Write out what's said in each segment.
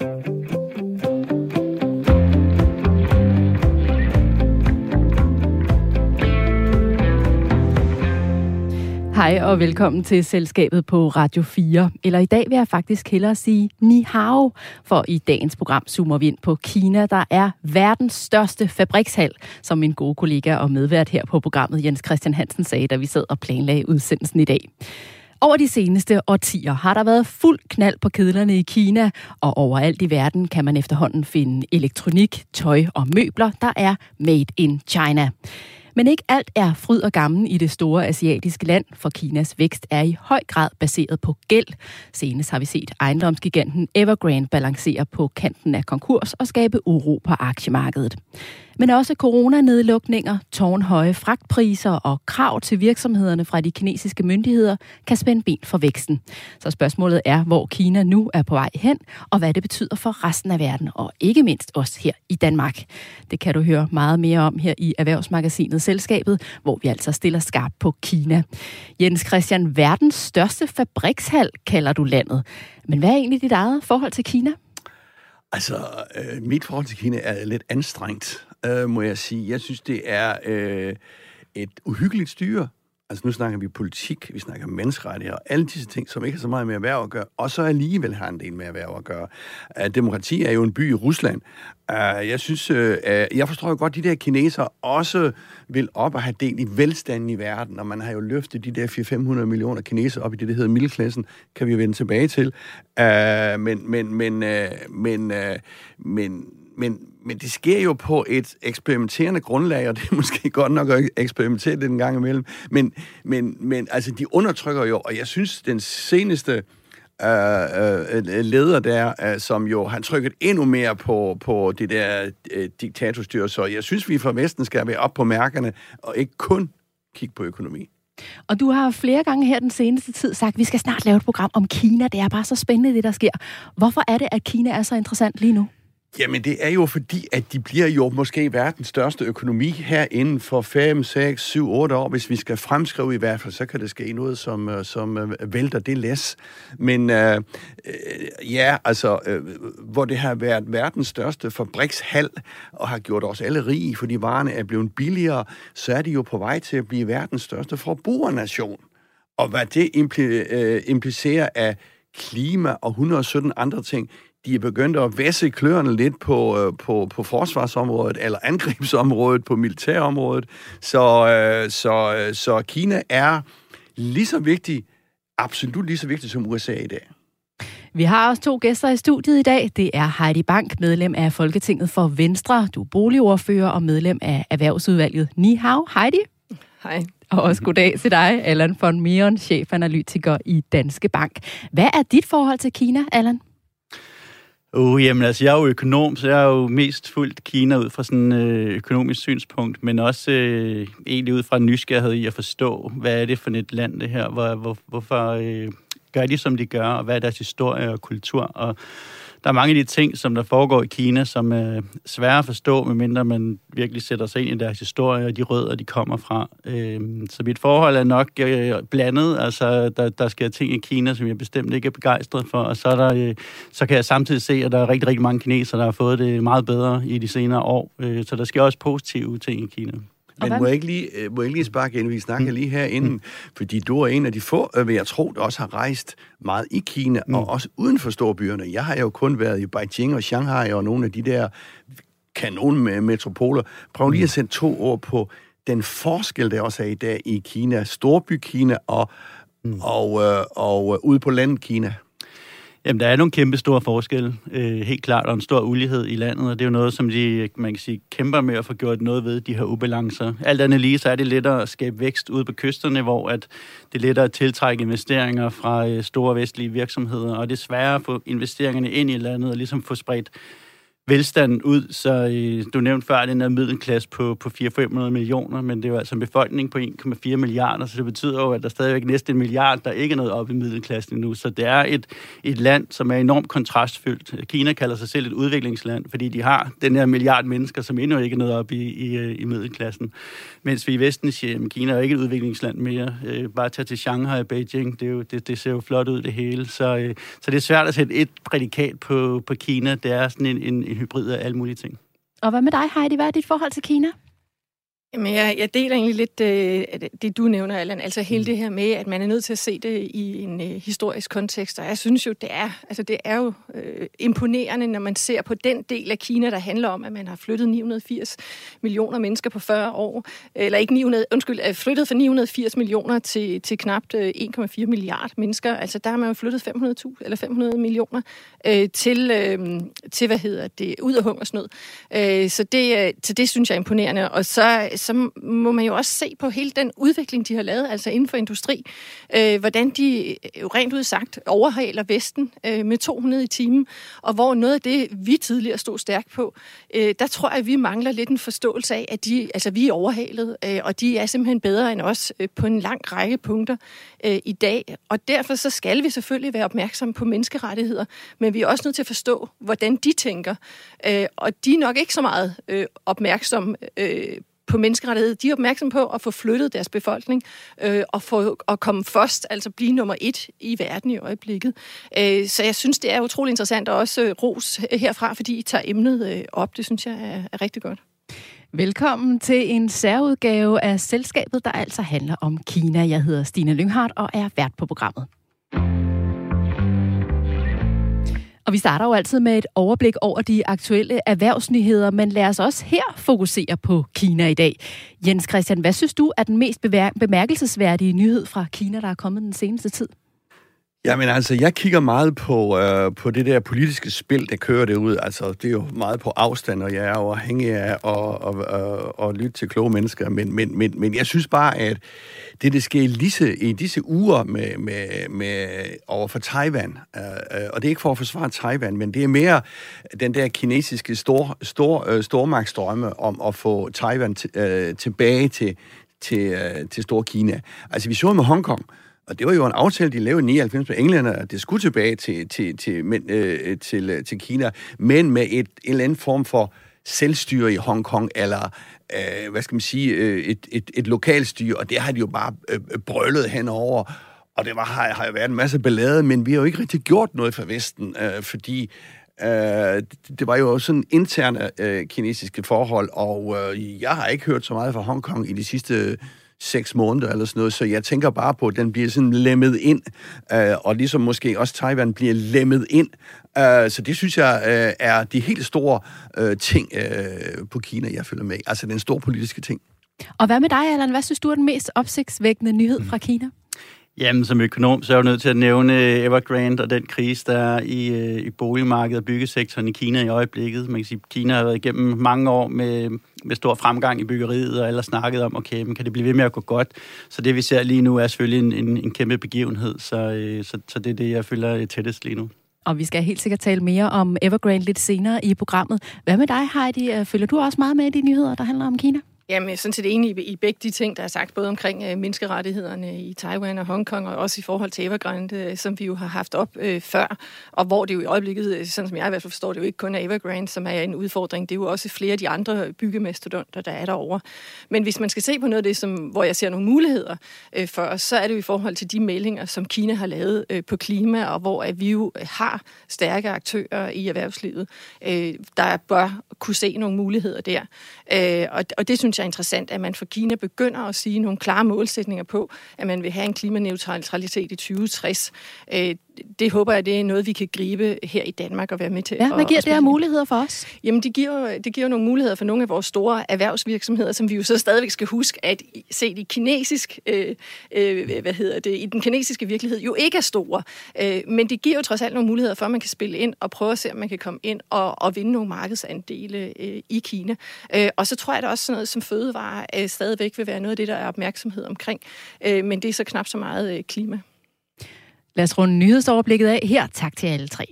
Hej og velkommen til Selskabet på Radio 4. Eller i dag vil jeg faktisk hellere sige ni hao, for i dagens program zoomer vi ind på Kina, der er verdens største fabrikshal, som min gode kollega og medvært her på programmet Jens Christian Hansen sagde, da vi sad og planlagde udsendelsen i dag. Over de seneste årtier har der været fuld knald på kedlerne i Kina, og overalt i verden kan man efterhånden finde elektronik, tøj og møbler, der er made in China. Men ikke alt er fryd og gammen i det store asiatiske land, for Kinas vækst er i høj grad baseret på gæld. Senest har vi set ejendomsgiganten Evergrande balancere på kanten af konkurs og skabe uro på aktiemarkedet men også coronanedlukninger, tårnhøje fragtpriser og krav til virksomhederne fra de kinesiske myndigheder kan spænde ben for væksten. Så spørgsmålet er, hvor Kina nu er på vej hen, og hvad det betyder for resten af verden, og ikke mindst os her i Danmark. Det kan du høre meget mere om her i Erhvervsmagasinet Selskabet, hvor vi altså stiller skarp på Kina. Jens Christian, verdens største fabrikshal kalder du landet. Men hvad er egentlig dit eget forhold til Kina? Altså, øh, mit forhold til Kina er lidt anstrengt øh, må jeg sige. Jeg synes, det er øh, et uhyggeligt styre. Altså nu snakker vi politik, vi snakker menneskerettigheder, og alle disse ting, som ikke har så meget med erhverv at gøre, og så alligevel har en del med erhverv at gøre. Uh, demokrati er jo en by i Rusland. Uh, jeg synes, uh, jeg forstår jo godt, at de der kinesere også vil op og have del i velstanden i verden, og man har jo løftet de der 400-500 millioner kinesere op i det, der hedder middelklassen, kan vi jo vende tilbage til. Uh, men, men, men, uh, men, uh, men men, men det sker jo på et eksperimenterende grundlag, og det er måske godt nok at eksperimentere det en gang imellem. Men, men, men altså, de undertrykker jo, og jeg synes, den seneste øh, øh, leder der, øh, som jo har trykket endnu mere på, på det der øh, diktatorstyre, så jeg synes, vi fra Vesten skal være op på mærkerne, og ikke kun kigge på økonomi. Og du har flere gange her den seneste tid sagt, at vi skal snart lave et program om Kina. Det er bare så spændende, det der sker. Hvorfor er det, at Kina er så interessant lige nu? Jamen, det er jo fordi, at de bliver jo måske verdens største økonomi her inden for 5, 6, 7, 8 år. Hvis vi skal fremskrive i hvert fald, så kan det ske noget, som, øh, som øh, vælter det læs. Men øh, øh, ja, altså, øh, hvor det har været verdens største fabrikshal, og har gjort os alle rige, fordi varerne er blevet billigere, så er de jo på vej til at blive verdens største forbrugernation. Og hvad det impl- øh, implicerer af klima og 117 andre ting, de er begyndt at væsse kløerne lidt på, øh, på, på forsvarsområdet, eller angrebsområdet, på militærområdet. Så, øh, så, øh, så Kina er lige så vigtig, absolut lige så vigtig som USA i dag. Vi har også to gæster i studiet i dag. Det er Heidi Bank, medlem af Folketinget for Venstre. Du er boligordfører og medlem af Erhvervsudvalget. Ni hao, Heidi. Hej. Og også goddag til dig, Allan von Mion, chefanalytiker i Danske Bank. Hvad er dit forhold til Kina, Allan? Uh, jamen altså, jeg er jo økonom, så jeg er jo mest fuldt Kina ud fra sådan øh, økonomisk synspunkt, men også øh, egentlig ud fra en nysgerrighed i at forstå, hvad er det for et land, det her? Hvor, hvor, hvorfor øh, gør de, som de gør, og hvad er deres historie og kultur? Og der er mange af de ting, som der foregår i Kina, som er svære at forstå, medmindre man virkelig sætter sig ind i deres historie og de rødder, de kommer fra. Øh, så mit forhold er nok øh, blandet. Altså, der, der sker ting i Kina, som jeg bestemt ikke er begejstret for, og så, er der, øh, så kan jeg samtidig se, at der er rigtig, rigtig mange kinesere, der har fået det meget bedre i de senere år. Øh, så der sker også positive ting i Kina. Men må jeg ikke lige, øh, må jeg ikke lige sparke ind? Vi snakker mm. lige herinde, mm. fordi du er en af de få, øh, vil jeg tro, der også har rejst meget i Kina, mm. og også uden for storbyerne. Jeg har jo kun været i Beijing og Shanghai og nogle af de der kanonmetropoler. Prøv lige at mm. sætte to ord på den forskel, der også er i dag i Kina. Storby-Kina og, mm. og, øh, og, og ude på landet Kina. Jamen, der er nogle kæmpe store forskelle, øh, helt klart, og en stor ulighed i landet, og det er jo noget, som de, man kan sige, kæmper med at få gjort noget ved, de her ubalancer. Alt andet lige, så er det lettere at skabe vækst ude på kysterne, hvor at det er lettere at tiltrække investeringer fra øh, store vestlige virksomheder, og det er sværere at få investeringerne ind i landet, og ligesom få spredt velstanden ud. Så øh, du nævnte før den her middelklasse på, på 400-500 millioner, men det er jo altså en befolkning på 1,4 milliarder, så det betyder jo, at der stadigvæk næsten en milliard, der ikke er noget op i middelklassen endnu. Så det er et, et land, som er enormt kontrastfyldt. Kina kalder sig selv et udviklingsland, fordi de har den her milliard mennesker, som endnu ikke er noget op i, i, i middelklassen. Mens vi i Vesten siger, at Kina er ikke et udviklingsland mere. Øh, bare tage til Shanghai og Beijing, det, er jo, det, det ser jo flot ud det hele. Så, øh, så det er svært at sætte et prædikat på, på Kina. Det er sådan en, en, en hybrid af alle mulige ting. Og hvad med dig, Heidi? Hvad er dit forhold til Kina? Jamen, jeg, jeg deler egentlig lidt øh, det, du nævner, Allan. Altså hele mm. det her med, at man er nødt til at se det i en øh, historisk kontekst. Og jeg synes jo, det er, altså, det er jo øh, imponerende, når man ser på den del af Kina, der handler om, at man har flyttet 980 millioner mennesker på 40 år. Eller ikke 900, undskyld, er flyttet fra 980 millioner til, til knapt øh, 1,4 milliard mennesker. Altså der har man jo flyttet 500.000 eller 500 millioner øh, til, øh, til, hvad hedder det, ud af hungersnød. Øh, så, det, øh, så det synes jeg er imponerende. Og så så må man jo også se på hele den udvikling, de har lavet, altså inden for industri. Øh, hvordan de øh, jo rent ud sagt overhaler Vesten øh, med 200 i timen, og hvor noget af det, vi tidligere stod stærkt på, øh, der tror jeg, at vi mangler lidt en forståelse af, at de, altså, vi er overhalet, øh, og de er simpelthen bedre end os øh, på en lang række punkter øh, i dag. Og derfor så skal vi selvfølgelig være opmærksomme på menneskerettigheder, men vi er også nødt til at forstå, hvordan de tænker. Øh, og de er nok ikke så meget øh, opmærksomme øh, på menneskerettighed. De er opmærksomme på at få flyttet deres befolkning øh, og få at komme først, altså blive nummer et i verden i øjeblikket. Øh, så jeg synes, det er utrolig interessant, og også øh, ros herfra, fordi I tager emnet øh, op. Det synes jeg er, er rigtig godt. Velkommen til en særudgave af selskabet, der altså handler om Kina. Jeg hedder Stine Lynghardt og er vært på programmet. Og vi starter jo altid med et overblik over de aktuelle erhvervsnyheder, men lad os også her fokusere på Kina i dag. Jens Christian, hvad synes du er den mest bemærkelsesværdige nyhed fra Kina, der er kommet den seneste tid? Jamen altså, jeg kigger meget på, øh, på det der politiske spil, der kører derud. Altså, det er jo meget på afstand, og jeg er jo afhængig af at, og, og, øh, og lytte til kloge mennesker. Men, men, men, men jeg synes bare, at det, der sker lige disse, i disse uger med, med, med over for Taiwan, øh, øh, og det er ikke for at forsvare Taiwan, men det er mere den der kinesiske stor, stor, øh, stormagtsdrømme om at få Taiwan t- øh, tilbage til, til, øh, til Storkina. Altså, vi så med Hongkong, og det var jo en aftale, de lavede i 99 med englænder, at det skulle tilbage til, til, til, men, øh, til, øh, til Kina, men med et, en eller anden form for selvstyre i Hongkong, eller øh, hvad skal man sige, øh, et, et, et lokalstyre, og det har de jo bare øh, brøllet henover. Og det var, har, har jo været en masse ballade, men vi har jo ikke rigtig gjort noget for Vesten, øh, fordi øh, det var jo sådan interne øh, kinesiske forhold, og øh, jeg har ikke hørt så meget fra Hongkong i de sidste seks måneder eller sådan noget, så jeg tænker bare på, at den bliver sådan lemmet ind, øh, og ligesom måske også Taiwan bliver lemmet ind. Øh, så det synes jeg øh, er de helt store øh, ting øh, på Kina, jeg følger med. Altså den store politiske ting. Og hvad med dig, Allan? Hvad synes du er den mest opsigtsvækkende nyhed fra Kina? Jamen, som økonom, så er jeg jo nødt til at nævne øh, Evergrande og den krise, der er i, øh, i boligmarkedet og byggesektoren i Kina i øjeblikket. Man kan sige, at Kina har været igennem mange år med, med stor fremgang i byggeriet, og alle har snakket om, okay, men kan det blive ved med at gå godt? Så det, vi ser lige nu, er selvfølgelig en, en, en kæmpe begivenhed, så, øh, så, så det er det, jeg føler øh, tættest lige nu. Og vi skal helt sikkert tale mere om Evergrande lidt senere i programmet. Hvad med dig, Heidi? Øh, følger du også meget med i de nyheder, der handler om Kina? Jamen, jeg er sådan set enig i, i begge de ting, der er sagt, både omkring øh, menneskerettighederne i Taiwan og Hongkong, og også i forhold til Evergrande, øh, som vi jo har haft op øh, før, og hvor det jo i øjeblikket, øh, sådan som jeg i hvert fald forstår, det jo ikke kun er Evergrande, som er en udfordring, det er jo også flere af de andre byggemastodonter, der er derovre. Men hvis man skal se på noget af det, som, hvor jeg ser nogle muligheder øh, for os, så er det jo i forhold til de meldinger, som Kina har lavet øh, på klima, og hvor at vi jo øh, har stærke aktører i erhvervslivet, øh, der bør kunne se nogle muligheder der. Øh, og, og det synes synes jeg er interessant, at man for Kina begynder at sige nogle klare målsætninger på, at man vil have en klimaneutralitet i 2060. Det håber jeg, det er noget, vi kan gribe her i Danmark og være med til. Ja, hvad giver det her muligheder for os? Jamen, det giver, det giver nogle muligheder for nogle af vores store erhvervsvirksomheder, som vi jo så stadigvæk skal huske, at se i kinesisk, øh, øh, hvad hedder det, i den kinesiske virkelighed jo ikke er store. Øh, men det giver jo trods alt nogle muligheder for, at man kan spille ind og prøve at se, om man kan komme ind og, og vinde nogle markedsandele øh, i Kina. Øh, og så tror jeg, at også sådan noget som fødevare øh, stadigvæk vil være noget af det, der er opmærksomhed omkring. Øh, men det er så knap så meget øh, klima. Lad os runde nyhedsoverblikket af her. Tak til alle tre.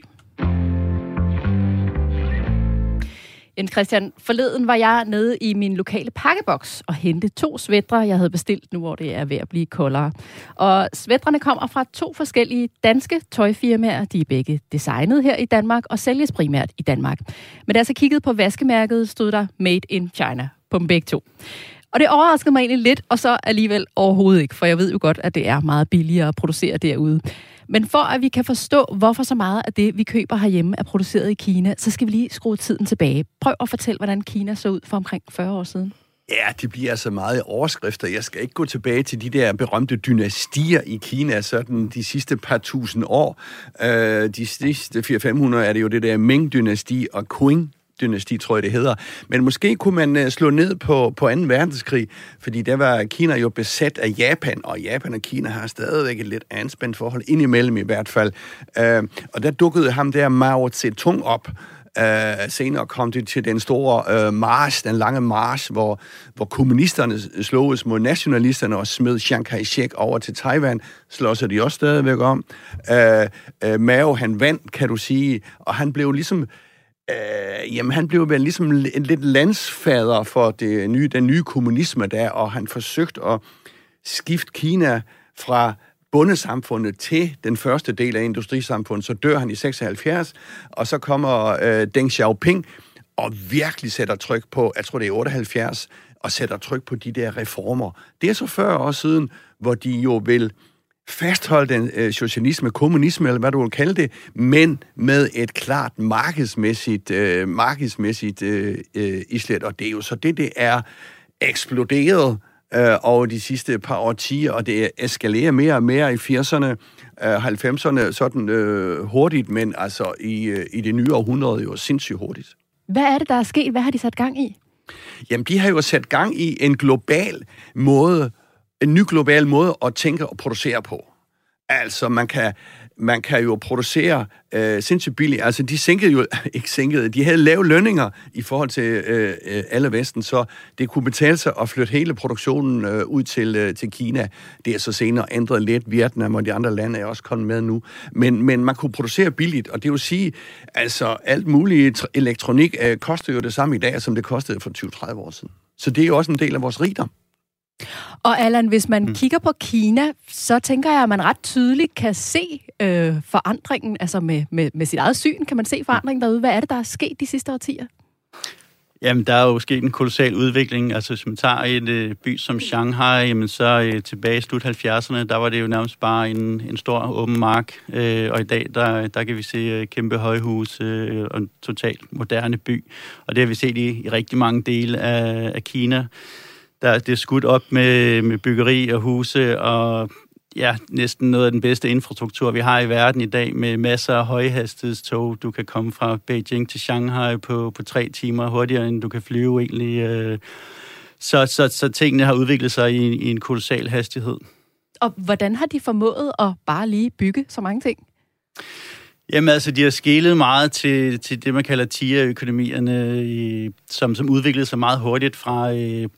Jens Christian, forleden var jeg nede i min lokale pakkeboks og hente to svætter, jeg havde bestilt nu, hvor det er ved at blive koldere. Og svætterne kommer fra to forskellige danske tøjfirmaer. De er begge designet her i Danmark og sælges primært i Danmark. Men da jeg så kiggede på vaskemærket, stod der Made in China på dem begge to. Og det overraskede mig egentlig lidt, og så alligevel overhovedet ikke, for jeg ved jo godt, at det er meget billigere at producere derude. Men for at vi kan forstå, hvorfor så meget af det, vi køber herhjemme, er produceret i Kina, så skal vi lige skrue tiden tilbage. Prøv at fortælle, hvordan Kina så ud for omkring 40 år siden. Ja, det bliver altså meget overskrifter. Jeg skal ikke gå tilbage til de der berømte dynastier i Kina, sådan de sidste par tusind år. Øh, de sidste 400-500 er det jo det der Ming-dynasti og Qing dynasti, tror jeg det hedder. Men måske kunne man øh, slå ned på, på 2. verdenskrig, fordi der var Kina jo besat af Japan, og Japan og Kina har stadigvæk et lidt anspændt forhold, indimellem i hvert fald. Øh, og der dukkede ham der Mao Zedong op, Uh, senere kom det til den store øh, uh, mars, den lange mars, hvor, hvor kommunisterne sloges mod nationalisterne og smed Chiang Kai-shek over til Taiwan. Slås de også stadigvæk om. Uh, uh, Mao, han vandt, kan du sige, og han blev ligesom Øh, jamen, han blev vel ligesom en lidt landsfader for det nye, den nye kommunisme der, og han forsøgte at skifte Kina fra bundesamfundet til den første del af industrisamfundet. Så dør han i 76, og så kommer øh, Deng Xiaoping og virkelig sætter tryk på, jeg tror det er 78, og sætter tryk på de der reformer. Det er så 40 år siden, hvor de jo vil fastholde den øh, socialisme, kommunisme, eller hvad du vil kalde det, men med et klart markedsmæssigt, øh, markedsmæssigt øh, øh, islet. Og det er jo så det, det er eksploderet øh, over de sidste par årtier, og det eskalerer mere og mere i 80'erne, øh, 90'erne, sådan øh, hurtigt, men altså i, øh, i det nye århundrede jo sindssygt hurtigt. Hvad er det, der er sket? Hvad har de sat gang i? Jamen, de har jo sat gang i en global måde en ny global måde at tænke og producere på. Altså, man kan, man kan jo producere øh, sindssygt billigt. Altså, de sænkede jo, ikke sænkede, de havde lave lønninger i forhold til øh, øh, alle Vesten, så det kunne betale sig at flytte hele produktionen øh, ud til, øh, til Kina. Det er så senere ændret lidt. Vietnam og de andre lande er også kommet med nu. Men, men man kunne producere billigt, og det vil sige, altså alt muligt elektronik øh, koster jo det samme i dag, som det kostede for 20-30 år siden. Så det er jo også en del af vores rigdom. Og Allan, hvis man mm. kigger på Kina, så tænker jeg, at man ret tydeligt kan se øh, forandringen, altså med, med, med sit eget syn, kan man se forandringen derude. Hvad er det, der er sket de sidste årtier? Jamen, der er jo sket en kolossal udvikling. Altså, hvis man tager en øh, by som Shanghai, jamen, så øh, tilbage i slut 70'erne, der var det jo nærmest bare en, en stor åben mark. Øh, og i dag, der, der kan vi se øh, kæmpe højhus øh, og en totalt moderne by. Og det har vi set i, i rigtig mange dele af, af Kina der det er skudt op med, med byggeri og huse og ja, næsten noget af den bedste infrastruktur, vi har i verden i dag, med masser af højhastighedstog. Du kan komme fra Beijing til Shanghai på, på tre timer hurtigere, end du kan flyve egentlig. Øh. Så, så, så tingene har udviklet sig i, i en kolossal hastighed. Og hvordan har de formået at bare lige bygge så mange ting? Jamen altså, de har skælet meget til, til det, man kalder tier-økonomierne, som, som udviklede sig meget hurtigt fra øh,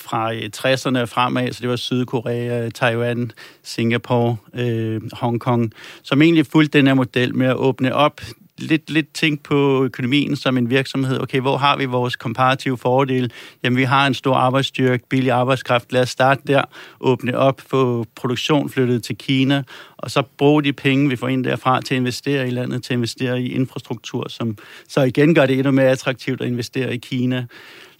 fra øh, 60'erne og fremad, så det var Sydkorea, Taiwan, Singapore, øh, Hongkong, som egentlig fulgte den her model med at åbne op lidt, lidt tænkt på økonomien som en virksomhed. Okay, hvor har vi vores komparative fordele? Jamen, vi har en stor arbejdsstyrke, billig arbejdskraft. Lad os starte der, åbne op, få produktion flyttet til Kina, og så bruge de penge, vi får ind derfra, til at investere i landet, til at investere i infrastruktur, som så igen gør det endnu mere attraktivt at investere i Kina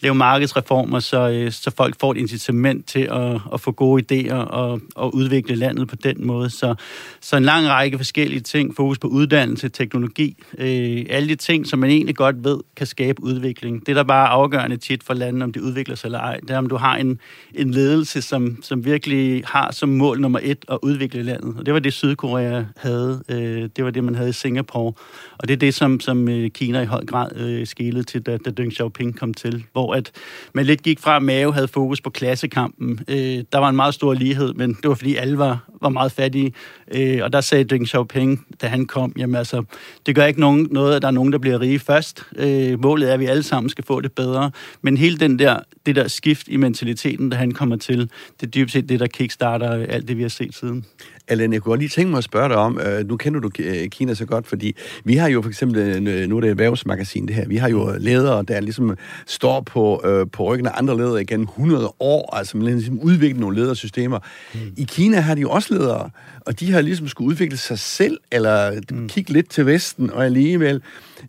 lave markedsreformer, så, øh, så folk får et incitament til at, at få gode idéer og, og udvikle landet på den måde. Så, så en lang række forskellige ting, fokus på uddannelse, teknologi, øh, alle de ting, som man egentlig godt ved kan skabe udvikling. Det, der bare er afgørende tit for landet, om det udvikler sig eller ej, det er, om du har en, en ledelse, som, som virkelig har som mål nummer et at udvikle landet. Og det var det, Sydkorea havde. Øh, det var det, man havde i Singapore. Og det er det, som, som øh, Kina i høj grad øh, skilede til, da, da Deng Xiaoping kom til, hvor at man lidt gik fra, at havde fokus på klassekampen. Øh, der var en meget stor lighed, men det var fordi alle var, var meget fattige. Øh, og der sagde Deng Xiaoping, da han kom, jamen altså, det gør ikke nogen, noget, at der er nogen, der bliver rige først. Øh, målet er, at vi alle sammen skal få det bedre. Men hele den der, det der skift i mentaliteten, da han kommer til, det er dybest set det, der kickstarter alt det, vi har set siden. Allan, jeg kunne godt lige tænke mig at spørge dig om, øh, nu kender du øh, Kina så godt, fordi vi har jo for eksempel, øh, nu er det erhvervsmagasin det her, vi har jo ledere, der ligesom står på, øh, på ryggen af andre ledere igennem 100 år, altså man ligesom udviklet nogle ledersystemer. Mm. I Kina har de jo også ledere, og de har ligesom skulle udvikle sig selv, eller mm. kigge lidt til Vesten, og alligevel,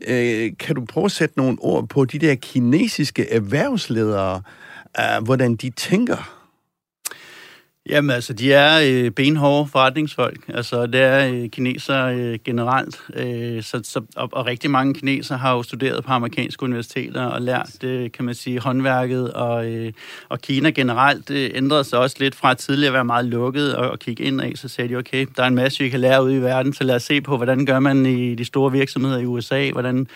øh, kan du prøve at sætte nogle ord på de der kinesiske erhvervsledere, øh, hvordan de tænker? Jamen altså, de er øh, benhårde forretningsfolk. Altså, det er øh, kineser øh, generelt. Øh, så, så, og, og rigtig mange kineser har jo studeret på amerikanske universiteter og lært, øh, kan man sige, håndværket. Og, øh, og Kina generelt øh, ændrede sig også lidt fra at tidligere at være meget lukket og, og kigge ind af. Så sagde de, okay, der er en masse, vi kan lære ude i verden, så lad os se på, hvordan gør man i de store virksomheder i USA, hvordan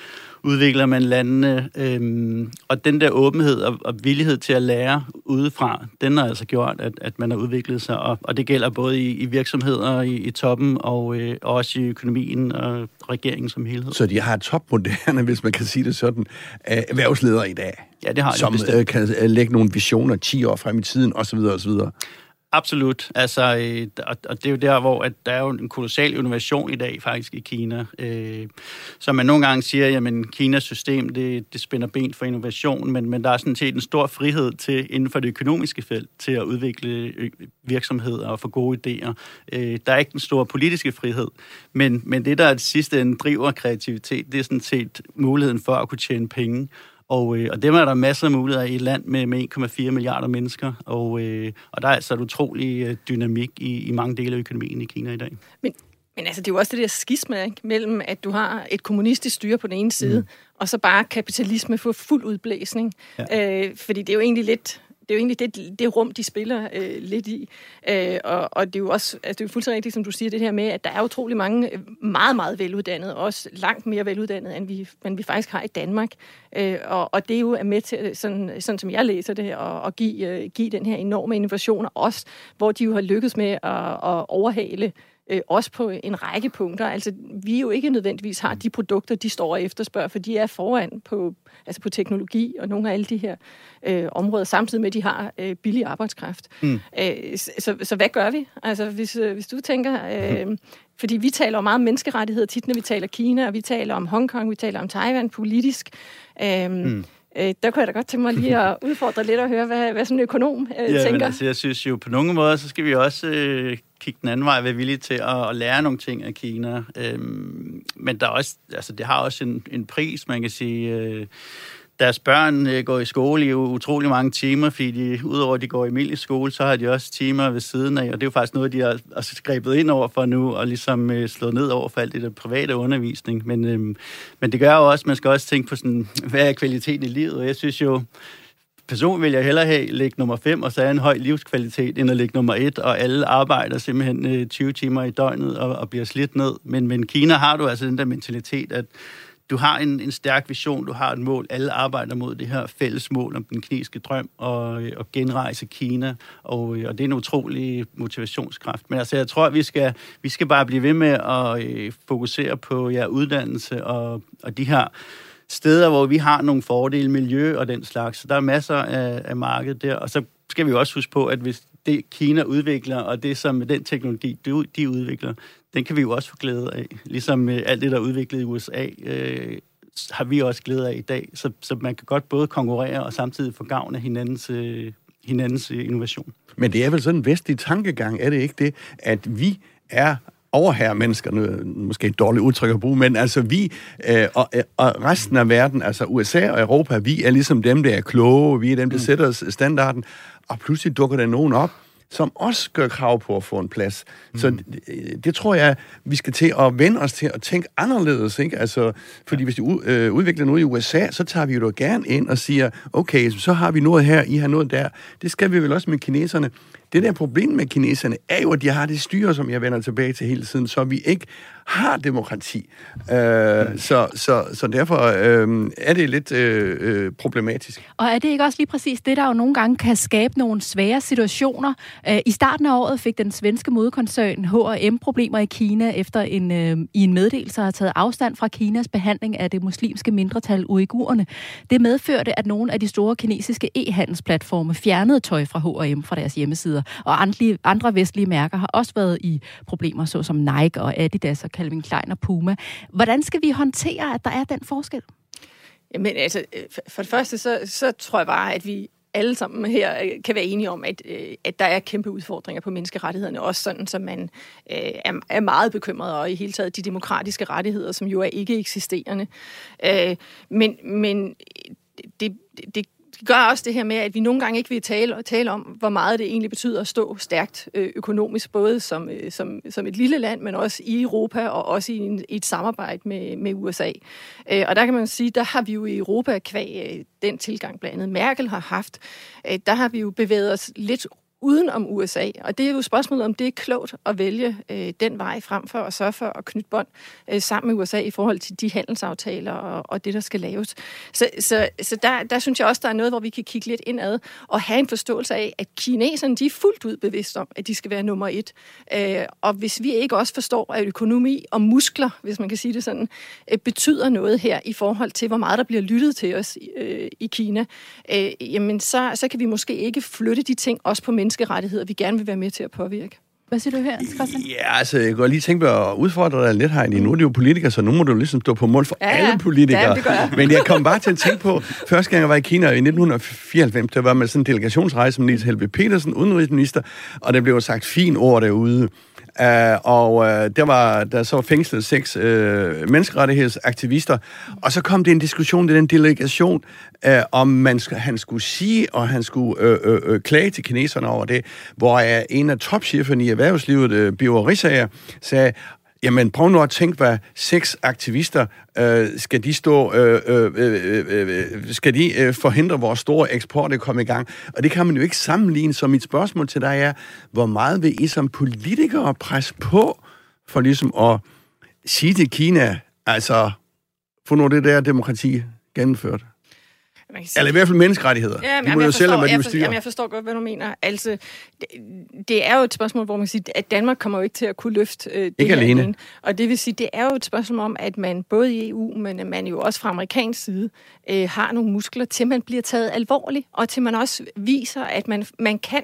udvikler man landene. Øhm, og den der åbenhed og, og villighed til at lære udefra, den har altså gjort, at, at man har udviklet sig. Og, og det gælder både i, i virksomheder i, i toppen og, øh, også i økonomien og regeringen som helhed. Så de har topmoderne, hvis man kan sige det sådan, erhvervsledere i dag? Ja, det har de Som bestemt. Øh, kan øh, lægge nogle visioner 10 år frem i tiden, osv. osv. Absolut. Altså, øh, og det er jo der, hvor at der er jo en kolossal innovation i dag faktisk i Kina. Øh, så man nogle gange siger, jamen Kinas system, det, det spænder ben for innovation, men, men der er sådan set en stor frihed til inden for det økonomiske felt til at udvikle virksomheder og få gode idéer. Øh, der er ikke den store politiske frihed, men, men det, der er det sidste en driver kreativitet, det er sådan set muligheden for at kunne tjene penge. Og, øh, og dem er der masser af muligheder i et land med, med 1,4 milliarder mennesker, og, øh, og der er altså et utrolig øh, dynamik i, i mange dele af økonomien i Kina i dag. Men, men altså, det er jo også det der skisma, ikke? mellem at du har et kommunistisk styre på den ene side, mm. og så bare kapitalisme for fuld udblæsning. Ja. Øh, fordi det er jo egentlig lidt det er jo egentlig det, det rum, de spiller øh, lidt i. Øh, og, og det er jo også altså, det er jo fuldstændig rigtigt, som du siger, det her med, at der er utrolig mange øh, meget, meget veluddannede, også langt mere veluddannede, end vi, end vi faktisk har i Danmark. Øh, og, og det er jo med til, sådan, sådan som jeg læser det, at, at give, øh, give den her enorme innovation, også hvor de jo har lykkes med at, at overhale øh, også på en række punkter. Altså, vi jo ikke nødvendigvis har de produkter, de står og efterspørger, for de er foran på, altså på teknologi og nogle af alle de her øh, områder, samtidig med, at de har øh, billig arbejdskraft. Mm. Øh, så, så hvad gør vi? Altså, hvis, øh, hvis du tænker... Øh, fordi vi taler om meget menneskerettigheder tit, når vi taler Kina, og vi taler om Hongkong, vi taler om Taiwan politisk. Øh, mm. Øh, der kunne jeg da godt tænke mig lige at udfordre lidt og høre, hvad, hvad sådan en økonom øh, ja, tænker. Men altså, jeg synes jo på nogle måder, så skal vi også øh, kigge den anden vej, være villige til at, at lære nogle ting af Kina. Øhm, men der er også, altså, det har også en, en pris, man kan sige. Øh, deres børn øh, går i skole i utrolig mange timer, fordi de, udover at de går i almindelig skole, så har de også timer ved siden af, og det er jo faktisk noget, de har også skrebet ind over for nu, og ligesom øh, slået ned over for alt det der private undervisning. Men, øh, men det gør jo også, man skal også tænke på sådan, hvad er kvaliteten i livet, og jeg synes jo, person vil jeg hellere have ligge nummer 5 og så en høj livskvalitet, end at ligge nummer 1, og alle arbejder simpelthen øh, 20 timer i døgnet og, og bliver slidt ned. Men, men Kina har du altså den der mentalitet, at du har en, en stærk vision, du har et mål, alle arbejder mod det her fælles mål om den kinesiske drøm og, øh, og genrejse Kina, og, øh, og det er en utrolig motivationskraft. Men altså, jeg tror, at vi skal, vi skal bare blive ved med at øh, fokusere på ja, uddannelse og, og de her steder, hvor vi har nogle fordele, miljø og den slags. Så der er masser af, af marked der, og så skal vi også huske på, at hvis det Kina udvikler, og det som den teknologi, de udvikler, den kan vi jo også få glæde af. Ligesom øh, alt det, der er udviklet i USA, øh, har vi også glæde af i dag. Så, så man kan godt både konkurrere og samtidig få gavn af hinandens, øh, hinandens øh, innovation. Men det er vel sådan en vestlig tankegang, er det ikke det, at vi er overherre menneskerne, måske et dårligt udtryk at bruge, men altså vi øh, og, og resten af verden, altså USA og Europa, vi er ligesom dem, der er kloge, vi er dem, der mm. sætter standarden, og pludselig dukker der nogen op, som også gør krav på at få en plads. Mm. Så det, det tror jeg, vi skal til at vende os til at tænke anderledes. Ikke? Altså, fordi ja. hvis de øh, udvikler noget i USA, så tager vi jo gerne ind og siger, okay, så har vi noget her, I har noget der. Det skal vi vel også med kineserne. Det der problem med kineserne er jo, at de har det styre, som jeg vender tilbage til hele tiden, så vi ikke har demokrati. Øh, så, så, så derfor øh, er det lidt øh, øh, problematisk. Og er det ikke også lige præcis det, der jo nogle gange kan skabe nogle svære situationer? Øh, I starten af året fik den svenske modkoncern H&M problemer i Kina efter en, øh, i en meddelelse har taget afstand fra Kinas behandling af det muslimske mindretal uigurerne. Det medførte, at nogle af de store kinesiske e-handelsplatforme fjernede tøj fra H&M fra deres hjemmesider, og andre, andre vestlige mærker har også været i problemer, såsom Nike og Adidas og Calvin Klein og Puma. Hvordan skal vi håndtere, at der er den forskel? Jamen altså, øh, for det første, så, så tror jeg bare, at vi alle sammen her øh, kan være enige om, at, øh, at der er kæmpe udfordringer på menneskerettighederne, også sådan, som man er, er meget bekymret, og i hele taget de demokratiske rettigheder, som jo er ikke eksisterende. men, men det, det, gør også det her med, at vi nogle gange ikke vil tale, tale om, hvor meget det egentlig betyder at stå stærkt øh, økonomisk, både som, øh, som, som et lille land, men også i Europa og også i, en, i et samarbejde med, med USA. Øh, og der kan man sige, der har vi jo i Europa kvæg den tilgang blandt andet Merkel har haft, der har vi jo bevæget os lidt uden om USA. Og det er jo spørgsmålet, om det er klogt at vælge øh, den vej frem for at sørge for at knytte bånd øh, sammen med USA i forhold til de handelsaftaler og, og det, der skal laves. Så, så, så der, der synes jeg også, der er noget, hvor vi kan kigge lidt indad og have en forståelse af, at kineserne de er fuldt ud bevidste om, at de skal være nummer et. Øh, og hvis vi ikke også forstår, at økonomi og muskler, hvis man kan sige det sådan, øh, betyder noget her i forhold til, hvor meget der bliver lyttet til os øh, i Kina, øh, jamen så, så kan vi måske ikke flytte de ting også på mennesker menneskerettigheder, vi gerne vil være med til at påvirke. Hvad siger du her, Christian? Ja, altså, jeg går lige tænke på at udfordre dig lidt, Heidi. Nu er det jo politikere, så nu må du ligesom stå på mål for ja, alle politikere. Ja, det gør jeg. Men jeg kom bare til at tænke på, første gang jeg var i Kina i 1994, der var med sådan en delegationsrejse med Niels Helve Petersen, udenrigsminister, og der blev sagt fint ord derude. Uh, og uh, der var der så fængslet seks uh, menneskerettighedsaktivister, og så kom det en diskussion i den delegation, uh, om man han skulle sige, og han skulle uh, uh, uh, klage til kineserne over det, hvor uh, en af topcheferne i erhvervslivet, uh, Biver Rissager, sagde, Jamen, prøv nu at tænke, hvad seks aktivister, øh, skal de stå, øh, øh, øh, øh, skal de øh, forhindre vores store eksport at komme i gang? Og det kan man jo ikke sammenligne, så mit spørgsmål til dig er, hvor meget vil I som politikere presse på for ligesom at sige til Kina, altså, få nu det der demokrati gennemført? Man kan sige, Eller i hvert fald menneskerettigheder. Ja, men, de må jo selv, hvad de vil Jamen, jeg forstår godt, hvad du mener. Altså, det, det er jo et spørgsmål, hvor man kan sige, at Danmark kommer jo ikke til at kunne løfte øh, det ikke alene. alene. Og det vil sige, det er jo et spørgsmål om, at man både i EU, men man jo også fra amerikansk side, øh, har nogle muskler til, man bliver taget alvorligt, og til man også viser, at man, man kan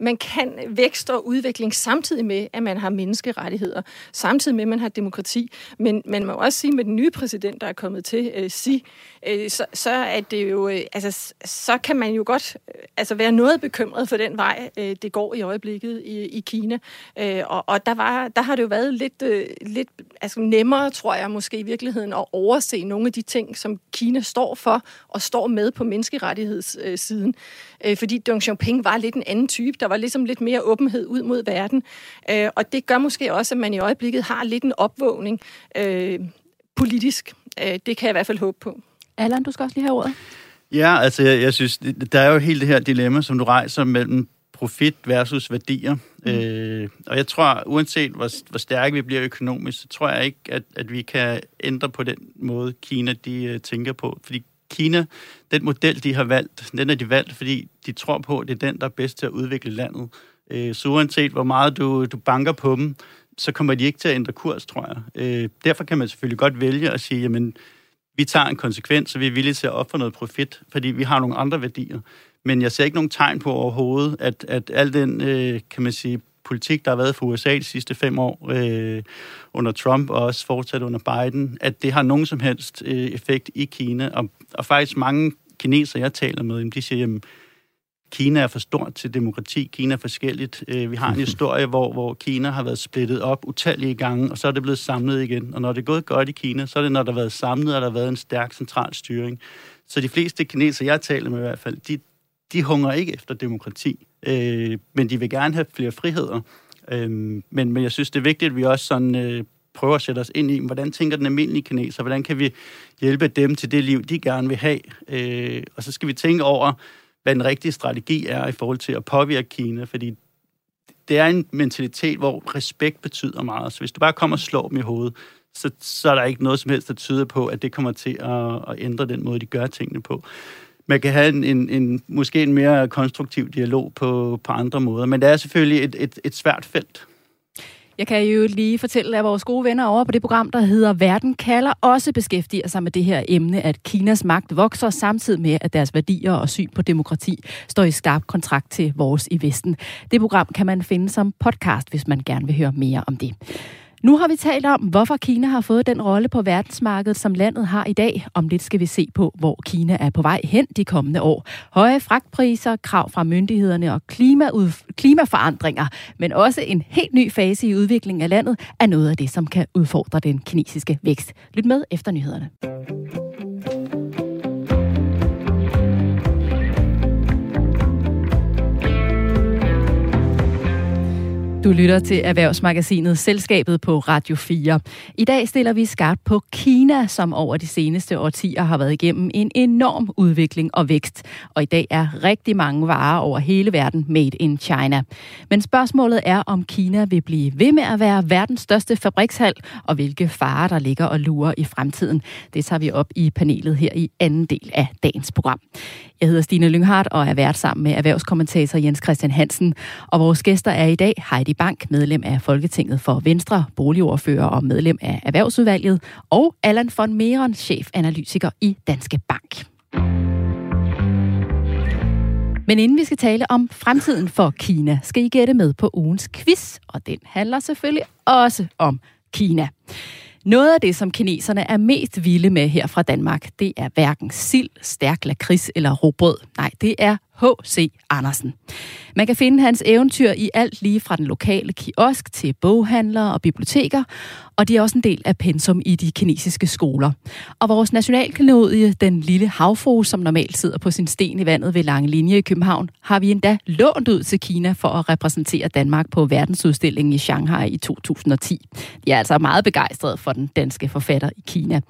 man kan vækst og udvikling samtidig med, at man har menneskerettigheder, samtidig med, at man har demokrati. Men man må også sige, med den nye præsident, der er kommet til, øh, sige, øh, så, så er det jo, øh, altså, så kan man jo godt øh, altså, være noget bekymret for den vej, øh, det går i øjeblikket i, i Kina. Øh, og og der, var, der har det jo været lidt, øh, lidt altså, nemmere, tror jeg måske i virkeligheden, at overse nogle af de ting, som Kina står for og står med på menneskerettighedssiden. Øh, fordi Deng Xiaoping var lidt en anden type, der var ligesom lidt mere åbenhed ud mod verden. Øh, og det gør måske også, at man i øjeblikket har lidt en opvågning øh, politisk. Øh, det kan jeg i hvert fald håbe på. Allan, du skal også lige have ordet. Ja, altså jeg, jeg synes, der er jo helt det her dilemma, som du rejser mellem profit versus værdier. Mm. Øh, og jeg tror, uanset hvor, hvor stærke vi bliver økonomisk, så tror jeg ikke, at, at vi kan ændre på den måde, Kina de uh, tænker på. Fordi Kina, den model, de har valgt, den er de valgt, fordi de tror på, at det er den, der er bedst til at udvikle landet. Øh, så uanset hvor meget du, du banker på dem, så kommer de ikke til at ændre kurs, tror jeg. Øh, derfor kan man selvfølgelig godt vælge at sige, jamen, vi tager en konsekvens, så vi er villige til at ofre noget profit, fordi vi har nogle andre værdier. Men jeg ser ikke nogen tegn på overhovedet, at, at al den, øh, kan man sige, politik, der har været for USA de sidste fem år øh, under Trump og også fortsat under Biden, at det har nogen som helst øh, effekt i Kina. Og, og faktisk mange kinesere, jeg taler med, de siger, at Kina er for stort til demokrati, Kina er forskelligt. Øh, vi har en historie, hvor, hvor Kina har været splittet op utallige gange, og så er det blevet samlet igen. Og når det er gået godt i Kina, så er det, når der har været samlet, og der har været en stærk central styring. Så de fleste kinesere, jeg taler med i hvert fald, de, de hunger ikke efter demokrati øh, men de vil gerne have flere friheder. Øh, men, men jeg synes, det er vigtigt, at vi også sådan, øh, prøver at sætte os ind i, hvordan tænker den almindelige kineser, hvordan kan vi hjælpe dem til det liv, de gerne vil have. Øh, og så skal vi tænke over, hvad den rigtige strategi er i forhold til at påvirke Kina, fordi det er en mentalitet, hvor respekt betyder meget. Så hvis du bare kommer og slår dem i hovedet, så, så er der ikke noget som helst, der tyder på, at det kommer til at, at ændre den måde, de gør tingene på. Man kan have en, en, en, måske en mere konstruktiv dialog på, på andre måder, men det er selvfølgelig et, et, et svært felt. Jeg kan jo lige fortælle, at vores gode venner over på det program, der hedder Verden kalder, også beskæftiger sig med det her emne, at Kinas magt vokser samtidig med, at deres værdier og syn på demokrati står i skarp kontrakt til vores i Vesten. Det program kan man finde som podcast, hvis man gerne vil høre mere om det. Nu har vi talt om, hvorfor Kina har fået den rolle på verdensmarkedet, som landet har i dag. Om lidt skal vi se på, hvor Kina er på vej hen de kommende år. Høje fragtpriser, krav fra myndighederne og klimaforandringer, men også en helt ny fase i udviklingen af landet, er noget af det, som kan udfordre den kinesiske vækst. Lyt med efter nyhederne. Du lytter til Erhvervsmagasinet Selskabet på Radio 4. I dag stiller vi skarpt på Kina, som over de seneste årtier har været igennem en enorm udvikling og vækst. Og i dag er rigtig mange varer over hele verden made in China. Men spørgsmålet er, om Kina vil blive ved med at være verdens største fabrikshal, og hvilke farer der ligger og lurer i fremtiden. Det tager vi op i panelet her i anden del af dagens program. Jeg hedder Stine Lynghardt og er vært sammen med erhvervskommentator Jens Christian Hansen. Og vores gæster er i dag Heidi Bank, medlem af Folketinget for Venstre, boligordfører og medlem af Erhvervsudvalget, og Allan von Meeren, chefanalytiker i Danske Bank. Men inden vi skal tale om fremtiden for Kina, skal I gætte med på ugens quiz, og den handler selvfølgelig også om Kina. Noget af det, som kineserne er mest vilde med her fra Danmark, det er hverken sild, stærk lakrids eller robrød. Nej, det er H.C. Andersen. Man kan finde hans eventyr i alt lige fra den lokale kiosk til boghandlere og biblioteker, og de er også en del af pensum i de kinesiske skoler. Og vores nationalklenodie, den lille havfru, som normalt sidder på sin sten i vandet ved Lange Linje i København, har vi endda lånt ud til Kina for at repræsentere Danmark på verdensudstillingen i Shanghai i 2010. De er altså meget begejstrede for den danske forfatter i Kina.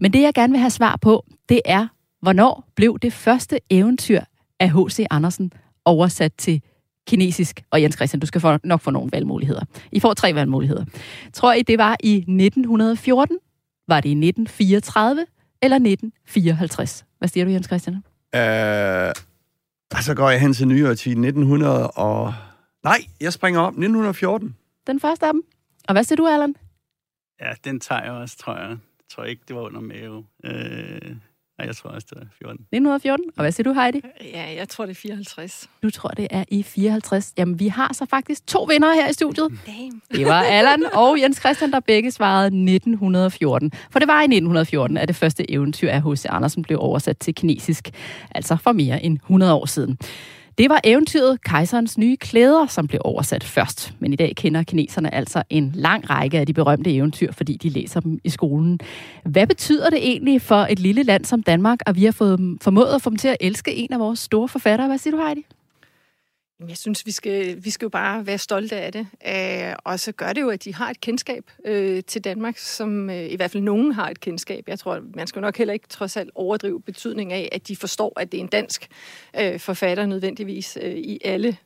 Men det, jeg gerne vil have svar på, det er, hvornår blev det første eventyr af H.C. Andersen oversat til kinesisk. Og Jens Christian, du skal få, nok få nogle valgmuligheder. I får tre valgmuligheder. Tror I, det var i 1914? Var det i 1934? Eller 1954? Hvad siger du, Jens Christian? Øh, så går jeg hen til nyere til 1900 og... Nej, jeg springer op. 1914. Den første af dem. Og hvad siger du, Allan? Ja, den tager jeg også, tror jeg. Jeg tror ikke, det var under Mave. Øh, Nej, jeg tror også, det er 14. 1914. Og hvad siger du, Heidi? Ja, jeg tror, det er 54. Du tror, det er i 54. Jamen, vi har så faktisk to vinder her i studiet. Damn. Det var Allan og Jens Christian, der begge svarede 1914. For det var i 1914, at det første eventyr af H.C. Andersen blev oversat til kinesisk. Altså for mere end 100 år siden. Det var eventyret Kejserens nye klæder, som blev oversat først. Men i dag kender kineserne altså en lang række af de berømte eventyr, fordi de læser dem i skolen. Hvad betyder det egentlig for et lille land som Danmark, at vi har fået, formået at få dem til at elske en af vores store forfattere? Hvad siger du, Heidi? Jeg synes, vi skal, vi skal jo bare være stolte af det. Øh, og så gør det jo, at de har et kendskab øh, til Danmark, som øh, i hvert fald nogen har et kendskab. Jeg tror, man skal nok heller ikke trods alt overdrive betydning af, at de forstår, at det er en dansk øh, forfatter nødvendigvis øh, i alle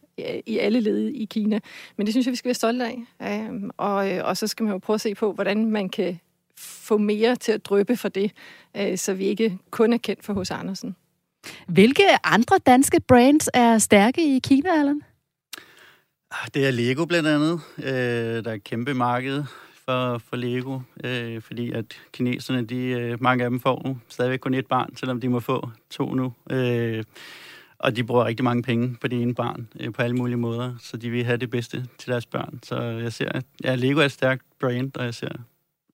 i alle led i Kina. Men det synes jeg, vi skal være stolte af. Øh, og, øh, og så skal man jo prøve at se på, hvordan man kan få mere til at drøbe for det, øh, så vi ikke kun er kendt for hos Andersen. Hvilke andre danske brands er stærke i Kina, Allan? Ah, det er Lego blandt andet. Øh, der er et kæmpe marked for, for Lego, øh, fordi at kineserne, de, øh, mange af dem får stadigvæk kun et barn, selvom de må få to nu. Øh, og de bruger rigtig mange penge på det ene barn, øh, på alle mulige måder, så de vil have det bedste til deres børn. Så jeg ser, at ja, Lego er et stærkt brand, og jeg ser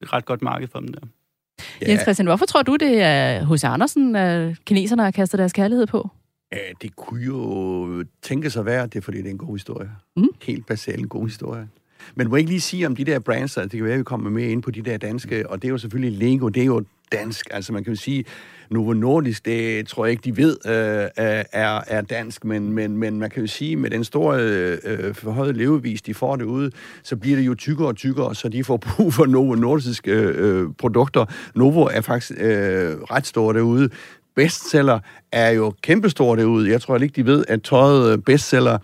et ret godt marked for dem der. Ja. Jens Christian, hvorfor tror du, det er hos Andersen, at kineserne har kastet deres kærlighed på? Ja, det kunne jo tænke sig være, det er fordi, det er en god historie. Mm. Helt basalt en god historie. Men må jeg ikke lige sige om de der brands, altså, det kan være, at vi kommer med ind på de der danske, og det er jo selvfølgelig Lego, det er jo dansk. Altså man kan jo sige, Novo Nordisk, det tror jeg ikke, de ved, øh, er, er dansk, men, men, men man kan jo sige, med den store øh, forhøjet levevis, de får derude, så bliver det jo tykkere og tykkere, så de får brug for Novo Nordisk øh, øh produkter. Novo er faktisk øh, ret stor derude bestseller er jo kæmpestor derude. Jeg tror ikke, de ved, at tøjet øh, bestseller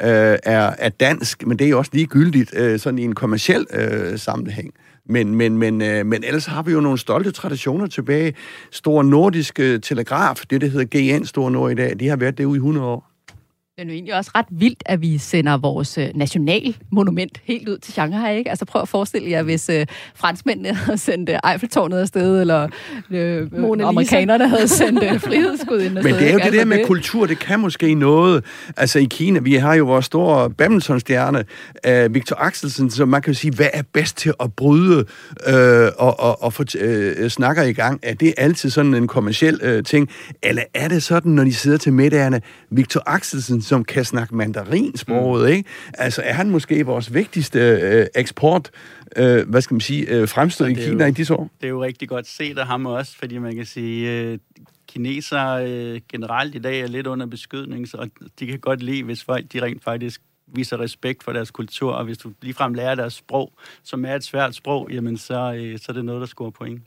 øh, er, er dansk, men det er jo også ligegyldigt øh, sådan i en kommersiel øh, sammenhæng. Men, men, men, øh, men ellers har vi jo nogle stolte traditioner tilbage. Stor nordisk telegraf, det der hedder GN Stor Nord i dag, de har været derude i 100 år. Det er jo egentlig også ret vildt, at vi sender vores øh, nationalmonument helt ud til Shanghai, ikke? Altså prøv at forestille jer, hvis øh, franskmændene havde sendt øh, Eiffeltårnet afsted, eller øh, amerikanerne havde sendt øh, frihedsskud ind Men det er jo det der med det. kultur, det kan måske noget. Altså i Kina, vi har jo vores store badmintonstjerne, øh, Victor Axelsen, så man kan jo sige, hvad er bedst til at bryde øh, og, og, og få øh, snakker i gang? Er det altid sådan en kommersiel øh, ting? Eller er det sådan, når de sidder til middagerne, Victor Axelsen som kan snakke mandarinsproget, mm. ikke? Altså, er han måske vores vigtigste øh, eksport, øh, hvad skal man sige, øh, fremstød i Kina jo, i disse år? Det er jo rigtig godt set af ham også, fordi man kan sige, øh, kinesere øh, generelt i dag er lidt under beskydning, så de kan godt lide, hvis folk de rent faktisk viser respekt for deres kultur, og hvis du ligefrem lærer deres sprog, som er et svært sprog, jamen så, øh, så er det noget, der scorer point.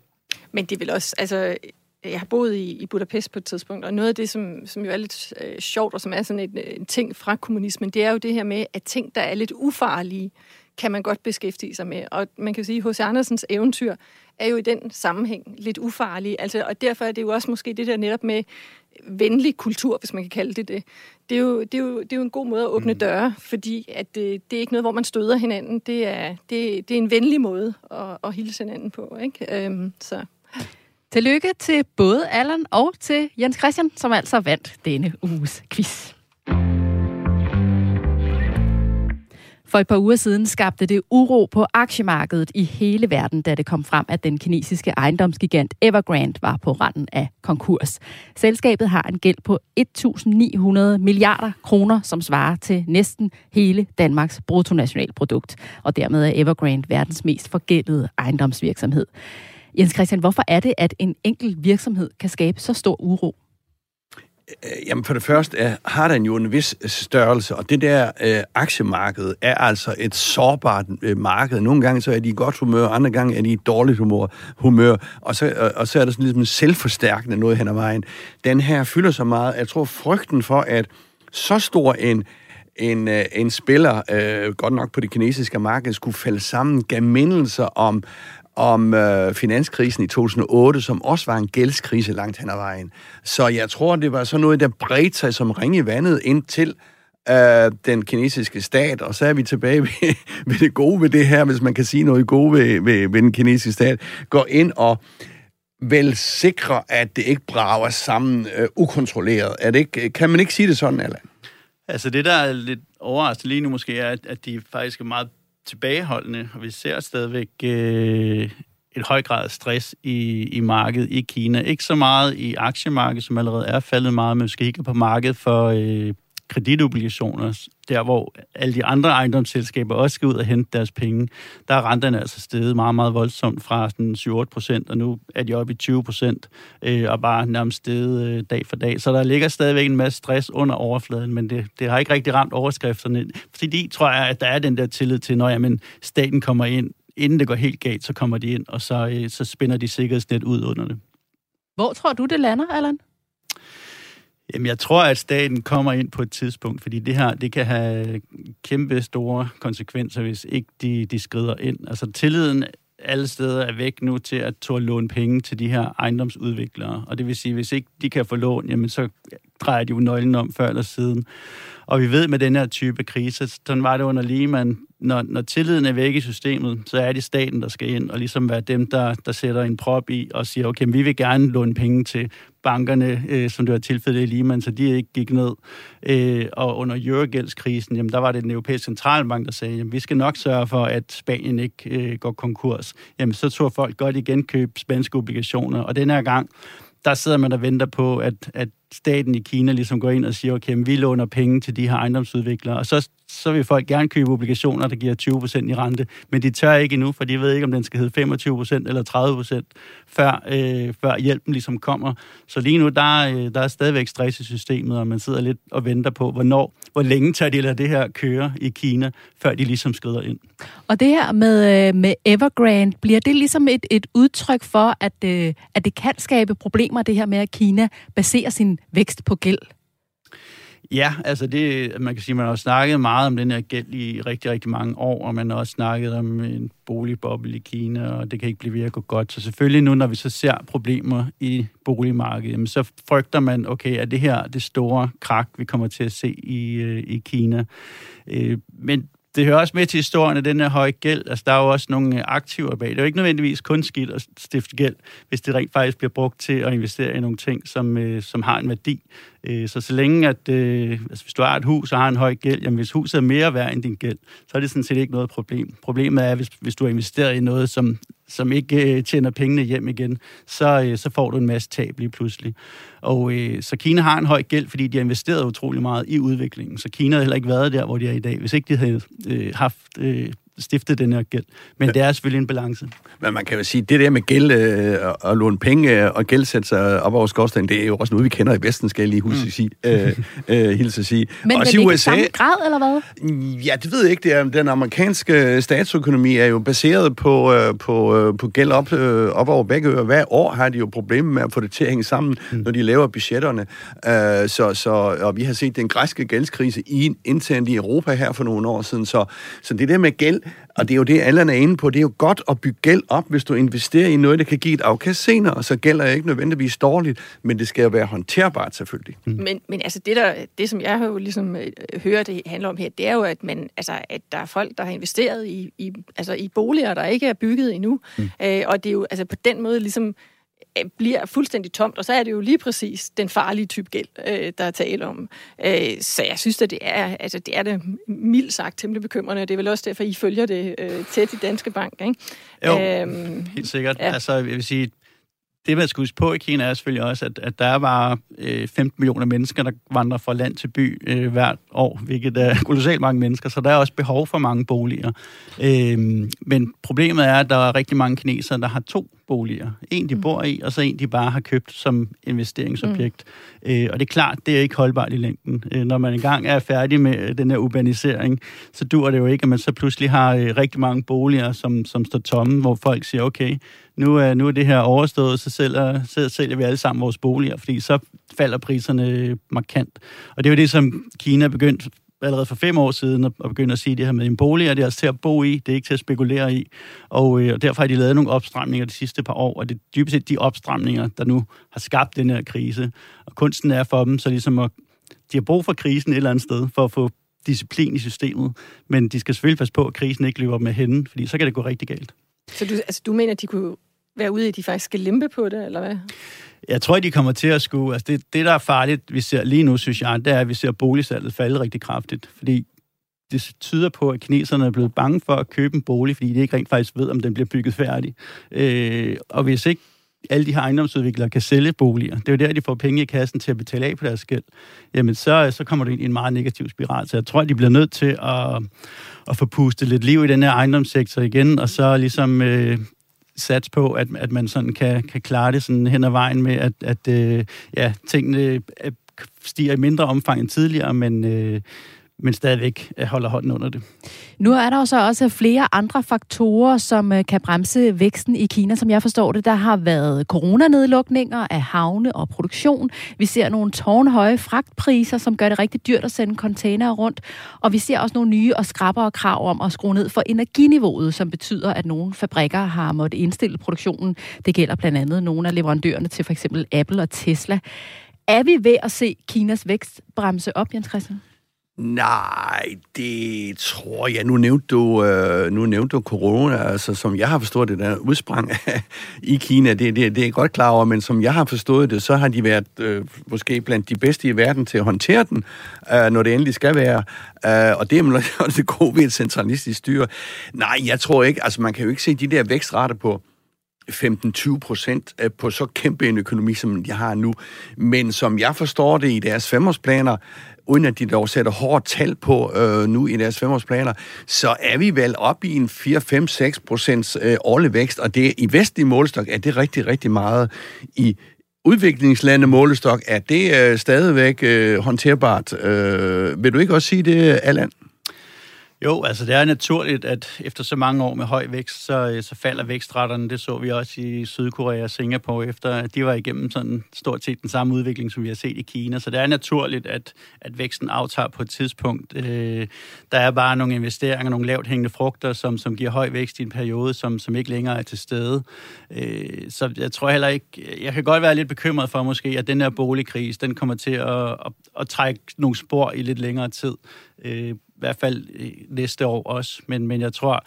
Men det vil også, altså jeg har boet i, i Budapest på et tidspunkt, og noget af det, som, som jo er lidt øh, sjovt, og som er sådan en, en ting fra kommunismen, det er jo det her med, at ting, der er lidt ufarlige, kan man godt beskæftige sig med. Og man kan sige, at H.C. Andersens eventyr er jo i den sammenhæng lidt ufarlige. Altså, og derfor er det jo også måske det der netop med venlig kultur, hvis man kan kalde det det. Det er jo, det er jo, det er jo en god måde at åbne mm. døre, fordi at det, det er ikke noget, hvor man støder hinanden. Det er, det, det er en venlig måde at, at hilse hinanden på. Ikke? Øhm, så Tillykke til både Allan og til Jens Christian, som altså vandt denne uges quiz. For et par uger siden skabte det uro på aktiemarkedet i hele verden, da det kom frem, at den kinesiske ejendomsgigant Evergrande var på randen af konkurs. Selskabet har en gæld på 1.900 milliarder kroner, som svarer til næsten hele Danmarks bruttonationalprodukt. Og dermed er Evergrande verdens mest forgældede ejendomsvirksomhed. Jens Christian, hvorfor er det, at en enkelt virksomhed kan skabe så stor uro? Øh, jamen for det første er, har den jo en vis øh, størrelse, og det der øh, aktiemarked er altså et sårbart øh, marked. Nogle gange så er de i godt humør, andre gange er de i dårligt humør, humør og, så, og, og så er der sådan ligesom selvforstærkende noget hen ad vejen. Den her fylder så meget. Jeg tror frygten for, at så stor en en, øh, en spiller, øh, godt nok på det kinesiske marked, skulle falde sammen, gav mindelser om, om øh, finanskrisen i 2008, som også var en gældskrise langt hen ad vejen. Så jeg tror, det var sådan noget, der bredte sig som ring i vandet ind til øh, den kinesiske stat, og så er vi tilbage ved, ved det gode ved det her, hvis man kan sige noget gode ved, ved, ved den kinesiske stat, går ind og vel sikre, at det ikke brager sammen øh, ukontrolleret. Er det ikke, øh, kan man ikke sige det sådan, Allan? Altså det, der er lidt overraskende lige nu måske, er, at de faktisk er meget tilbageholdende, og vi ser stadigvæk øh, et høj grad af stress i, i markedet i Kina. Ikke så meget i aktiemarkedet, som allerede er faldet meget, men måske ikke på markedet for øh, kreditobligationer, der hvor alle de andre ejendomsselskaber også skal ud og hente deres penge, der er renterne altså steget meget, meget voldsomt fra sådan 7-8 procent, og nu er de oppe i 20 procent, øh, og bare nærmest steget øh, dag for dag. Så der ligger stadigvæk en masse stress under overfladen, men det, det har ikke rigtig ramt overskrifterne. Fordi tror jeg, at der er den der tillid til, når jamen, staten kommer ind, inden det går helt galt, så kommer de ind, og så, øh, så spænder de sikkerhedsnet ud under det. Hvor tror du, det lander, Allan? Jamen, jeg tror, at staten kommer ind på et tidspunkt, fordi det her, det kan have kæmpe store konsekvenser, hvis ikke de, de skrider ind. Altså, tilliden alle steder er væk nu til at tåle låne penge til de her ejendomsudviklere. Og det vil sige, hvis ikke de kan få lån, jamen så drejer de jo nøglen om før eller siden. Og vi ved med den her type krise, sådan var det under Lehman, når, når tilliden er væk i systemet, så er det staten, der skal ind og ligesom være dem, der, der sætter en prop i og siger, okay, vi vil gerne låne penge til bankerne, øh, som det var tilfældet i Lehman, så de ikke gik ned. Øh, og under eurogældskrisen, jamen der var det den europæiske centralbank, der sagde, jamen vi skal nok sørge for, at Spanien ikke øh, går konkurs. Jamen så tror folk godt igen køb spanske obligationer, og den her gang, der sidder man og venter på, at, at staten i Kina ligesom går ind og siger, okay, vi låner penge til de her ejendomsudviklere, og så, så vil folk gerne købe obligationer, der giver 20% i rente, men de tør ikke endnu, for de ved ikke, om den skal hedde 25% eller 30%, før, øh, før hjælpen ligesom kommer. Så lige nu, der, øh, der er stadigvæk stress i systemet, og man sidder lidt og venter på, hvornår, hvor længe tager de lade det her køre i Kina, før de ligesom skrider ind. Og det her med, øh, med Evergrande, bliver det ligesom et, et udtryk for, at, øh, at det kan skabe problemer, det her med, at Kina baserer sin vækst på gæld? Ja, altså det, man kan sige, man har snakket meget om den her gæld i rigtig, rigtig mange år, og man har også snakket om en boligboble i Kina, og det kan ikke blive ved at gå godt. Så selvfølgelig nu, når vi så ser problemer i boligmarkedet, så frygter man, okay, er det her det store krak, vi kommer til at se i, øh, i Kina? Øh, men det hører også med til historien af den her høje gæld. Altså, der er jo også nogle øh, aktiver bag. Det er jo ikke nødvendigvis kun skidt at stifte gæld, hvis det rent faktisk bliver brugt til at investere i nogle ting, som, øh, som har en værdi. Øh, så så længe, at øh, altså, hvis du har et hus og har en høj gæld, jamen hvis huset er mere værd end din gæld, så er det sådan set ikke noget problem. Problemet er, hvis, hvis du har investeret i noget, som, som ikke øh, tjener pengene hjem igen, så, øh, så får du en masse tab lige pludselig. Og øh, så Kina har en høj gæld, fordi de har investeret utrolig meget i udviklingen. Så Kina har heller ikke været der, hvor de er i dag, hvis ikke de havde øh, haft øh, stiftet den her gæld. Men ja. det er selvfølgelig en balance. Men man kan jo sige, det der med gæld øh, og låne penge øh, og gældsætte sig op over skorsten, det er jo også noget, vi kender i Vesten, skal jeg lige huske mm. at sige. Øh, øh, hilse at sige. Men også i USA, i samme grad, eller hvad? Ja, det ved jeg ikke. Det er, den amerikanske statsøkonomi er jo baseret på, øh, på, øh, på gæld op, øh, op over begge ører. Hver år har de jo problemer med at få det til at hænge sammen, mm. når de laver budgetterne. Øh, så, så, og vi har set den græske gældskrise i, internt i Europa her for nogle år siden. Så, så det der med gæld, og det er jo det, Allan er inde på. Det er jo godt at bygge gæld op, hvis du investerer i noget, der kan give et afkast senere. Så gælder ikke nødvendigvis dårligt, men det skal jo være håndterbart selvfølgelig. Mm. Men, men altså det, der, det, som jeg jo ligesom øh, hører, det handler om her, det er jo, at, man, altså, at der er folk, der har investeret i, i, altså, i boliger, der ikke er bygget endnu. Mm. Øh, og det er jo altså, på den måde ligesom bliver fuldstændig tomt, og så er det jo lige præcis den farlige type gæld, øh, der er tale om. Øh, så jeg synes, at det er, altså, det er det mildt sagt temmelig bekymrende, og det er vel også derfor, I følger det øh, tæt i Danske Bank, ikke? Jo, øhm, helt sikkert. Ja. Altså, jeg vil sige, det, man skal huske på i Kina, er selvfølgelig også, at, at der er bare øh, 15 millioner mennesker, der vandrer fra land til by øh, hvert år, hvilket er kolossalt mange mennesker, så der er også behov for mange boliger. Øh, men problemet er, at der er rigtig mange kinesere, der har to boliger. En, de mm. bor i, og så en, de bare har købt som investeringsobjekt. Mm. Øh, og det er klart, det er ikke holdbart i længden. Øh, når man engang er færdig med den her urbanisering, så dur det jo ikke, at man så pludselig har øh, rigtig mange boliger, som, som står tomme, hvor folk siger, okay, nu er, nu er det her overstået, så sælger, så sælger vi alle sammen vores boliger, fordi så falder priserne markant. Og det er jo det, som Kina er begyndt allerede for fem år siden at begynde at sige det her med en bolig, og det altså til at bo i, det er ikke til at spekulere i. Og, øh, og derfor har de lavet nogle opstramninger de sidste par år, og det er dybest set de opstramninger, der nu har skabt den her krise. Og kunsten er for dem så ligesom at, de har brug for krisen et eller andet sted, for at få disciplin i systemet, men de skal selvfølgelig passe på, at krisen ikke løber med hende, fordi så kan det gå rigtig galt. Så du, altså, du mener, at de kunne være ude i, at de faktisk skal lempe på det, eller hvad? Jeg tror, de kommer til at skue... Altså det, det, der er farligt, vi ser lige nu, synes jeg, det er, at vi ser boligsalget falde rigtig kraftigt. Fordi det tyder på, at kineserne er blevet bange for at købe en bolig, fordi de ikke rent faktisk ved, om den bliver bygget færdig. Øh, og hvis ikke alle de her ejendomsudviklere kan sælge boliger, det er jo der, de får penge i kassen til at betale af på deres gæld, jamen så, så kommer det ind i en meget negativ spiral. Så jeg tror, at de bliver nødt til at, at få pustet lidt liv i den her ejendomssektor igen, og så ligesom øh, sats på, at, at man sådan kan, kan klare det sådan hen ad vejen med, at, at øh, ja, tingene øh, stiger i mindre omfang end tidligere, men, øh, men stadigvæk øh, holder hånden under det. Nu er der jo så også flere andre faktorer, som øh, kan bremse væksten i Kina. Som jeg forstår det, der har været coronanedlukninger af havne og produktion. Vi ser nogle tårnhøje fragtpriser, som gør det rigtig dyrt at sende containere rundt. Og vi ser også nogle nye og skrappere krav om at skrue ned for energiniveauet, som betyder, at nogle fabrikker har måttet indstille produktionen. Det gælder blandt andet nogle af leverandørerne til f.eks. Apple og Tesla. Er vi ved at se Kinas vækst bremse op, Jens Christian? Nej, det tror jeg. Nu nævnte du, øh, nu nævnte du corona, altså som jeg har forstået det, der udsprang i Kina, det, det, det er jeg godt klar over, men som jeg har forstået det, så har de været øh, måske blandt de bedste i verden til at håndtere den, øh, når det endelig skal være. Øh, og det er også det gode ved et centralistisk styre. Nej, jeg tror ikke, altså man kan jo ikke se de der vækstrater på 15-20 procent øh, på så kæmpe en økonomi, som de har nu. Men som jeg forstår det i deres femårsplaner, uden at de dog sætter hårdt tal på øh, nu i deres femårsplaner, så er vi vel op i en 4-5-6 procents øh, årlig vækst, og det i vestlig målestok er det rigtig, rigtig meget. I udviklingslande målestok er det øh, stadigvæk øh, håndterbart. Øh, vil du ikke også sige det, Allan? Jo, altså det er naturligt, at efter så mange år med høj vækst, så, øh, så falder vækstretterne. Det så vi også i Sydkorea og Singapore, efter at de var igennem sådan stort set den samme udvikling, som vi har set i Kina. Så det er naturligt, at, at væksten aftager på et tidspunkt. Øh, der er bare nogle investeringer, nogle lavt hængende frugter, som, som giver høj vækst i en periode, som, som ikke længere er til stede. Øh, så jeg tror heller ikke... Jeg kan godt være lidt bekymret for måske, at den her boligkrise, den kommer til at, at, at trække nogle spor i lidt længere tid. Øh, hvert fald øh, næste år også. Men, men jeg tror,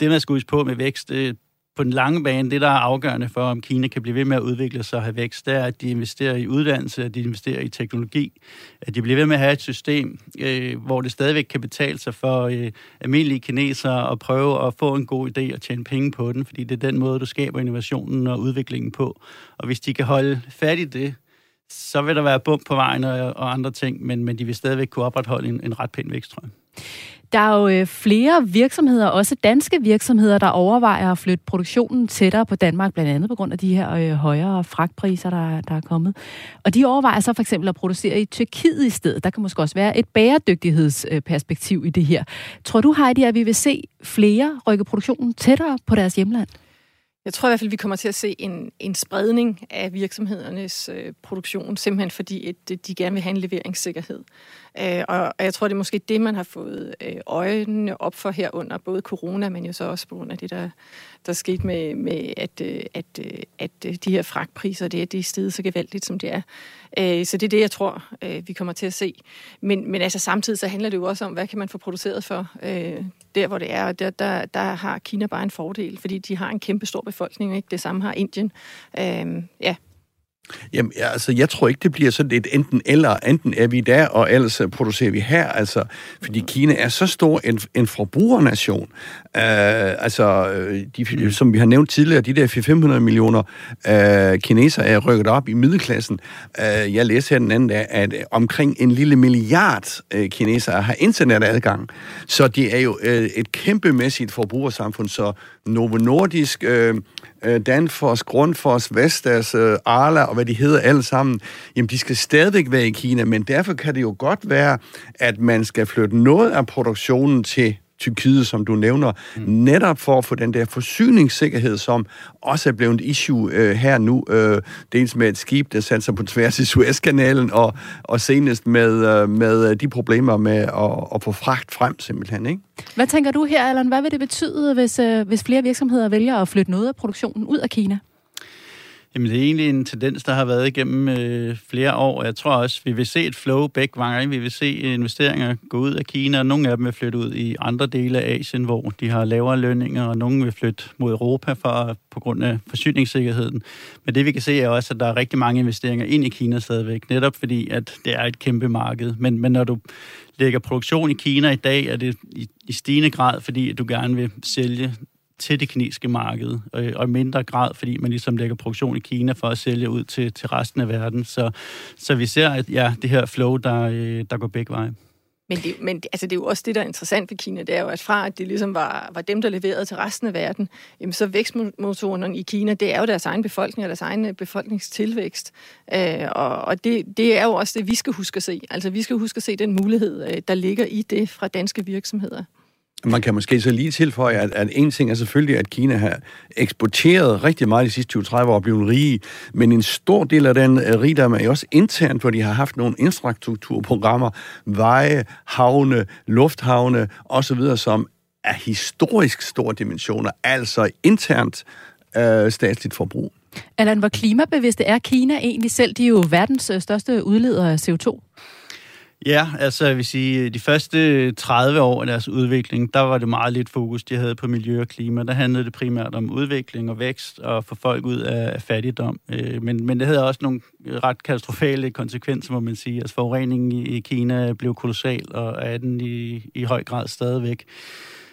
det man skal huske på med vækst, det, på den lange bane, det der er afgørende for, om Kina kan blive ved med at udvikle sig og have vækst, det er, at de investerer i uddannelse, at de investerer i teknologi, at de bliver ved med at have et system, øh, hvor det stadigvæk kan betale sig for øh, almindelige kinesere at prøve at få en god idé og tjene penge på den, fordi det er den måde, du skaber innovationen og udviklingen på. Og hvis de kan holde fat i det, så vil der være bump på vejen og, og andre ting, men, men de vil stadigvæk kunne opretholde en, en ret pæn vækst, tror jeg. Der er jo øh, flere virksomheder, også danske virksomheder, der overvejer at flytte produktionen tættere på Danmark, blandt andet på grund af de her øh, højere fragtpriser, der, der er kommet. Og de overvejer så for eksempel at producere i Tyrkiet i stedet. Der kan måske også være et bæredygtighedsperspektiv øh, i det her. Tror du, Heidi, at vi vil se flere rykke produktionen tættere på deres hjemland? Jeg tror i hvert fald, vi kommer til at se en, en spredning af virksomhedernes øh, produktion, simpelthen fordi at øh, de gerne vil have en leveringssikkerhed. Øh, og, og jeg tror, det er måske det, man har fået øh, øjnene op for her under både corona, men jo så også på grund af det, der, der skete med, med at, øh, at, øh, at, de her fragtpriser, det, det er så gevaldigt, som det er. Øh, så det er det, jeg tror, vi kommer til at se. Men, men altså samtidig så handler det jo også om, hvad kan man få produceret for øh, der, hvor det er. Og der, der, der har Kina bare en fordel, fordi de har en kæmpe stor befolkning. Ikke? Det samme har Indien. Øh, ja, Jamen, altså, jeg tror ikke, det bliver sådan et enten eller. Enten er vi der, og ellers producerer vi her. Altså, fordi Kina er så stor en, en forbrugernation. Uh, altså, de, mm. som vi har nævnt tidligere, de der 500 millioner uh, kinesere er rykket op i middelklassen. Uh, jeg læste her den anden dag, at omkring en lille milliard uh, kinesere har internetadgang. Så det er jo uh, et kæmpemæssigt forbrugersamfund. Så Novo Nordisk... Uh, øh, Danfoss, Grundfos, Vestas, øh, Arla og hvad de hedder alle sammen, jamen de skal stadigvæk være i Kina, men derfor kan det jo godt være, at man skal flytte noget af produktionen til Tyrkiet, som du nævner, mm. netop for at få den der forsyningssikkerhed, som også er blevet et issue øh, her nu, øh, dels med et skib, der satte sig på tværs i Suezkanalen, og, og senest med, øh, med de problemer med at, at få fragt frem simpelthen. Ikke? Hvad tænker du her, Allan? Hvad vil det betyde, hvis, øh, hvis flere virksomheder vælger at flytte noget af produktionen ud af Kina? Jamen, det er egentlig en tendens, der har været igennem øh, flere år. Jeg tror også, vi vil se et flow begge veje. Vi vil se investeringer gå ud af Kina, og nogle af dem vil flytte ud i andre dele af Asien, hvor de har lavere lønninger, og nogle vil flytte mod Europa for, på grund af forsyningssikkerheden. Men det vi kan se er også, at der er rigtig mange investeringer ind i Kina stadigvæk, netop fordi, at det er et kæmpe marked. Men, men når du lægger produktion i Kina i dag, er det i, i stigende grad, fordi at du gerne vil sælge til det kinesiske marked, øh, og i mindre grad, fordi man ligesom lægger produktion i Kina for at sælge ud til, til resten af verden. Så, så vi ser, at ja, det her flow, der, øh, der går begge veje. Men, det, men altså, det er jo også det, der er interessant ved Kina, det er jo, at fra at det ligesom var, var dem, der leverede til resten af verden, jamen så vækstmotorerne i Kina, det er jo deres egen befolkning og deres egen øh, befolkningstilvækst. Øh, og og det, det er jo også det, vi skal huske at se. Altså, vi skal huske at se den mulighed, øh, der ligger i det fra danske virksomheder. Man kan måske så lige tilføje, at, at en ting er selvfølgelig, at Kina har eksporteret rigtig meget de sidste 20-30 år og blevet rige, men en stor del af den øh, rigdom er også internt, hvor de har haft nogle infrastrukturprogrammer, veje, havne, lufthavne osv., som er historisk store dimensioner, altså internt øh, statsligt forbrug. Allan, hvor klimabevidste er Kina egentlig selv? De er jo verdens øh, største udledere af CO2. Ja, altså jeg vil sige, de første 30 år af deres udvikling, der var det meget lidt fokus, de havde på miljø og klima. Der handlede det primært om udvikling og vækst og få folk ud af fattigdom. Øh, men, men det havde også nogle ret katastrofale konsekvenser, må man sige. Altså forureningen i Kina blev kolossal, og er den i, i høj grad stadigvæk.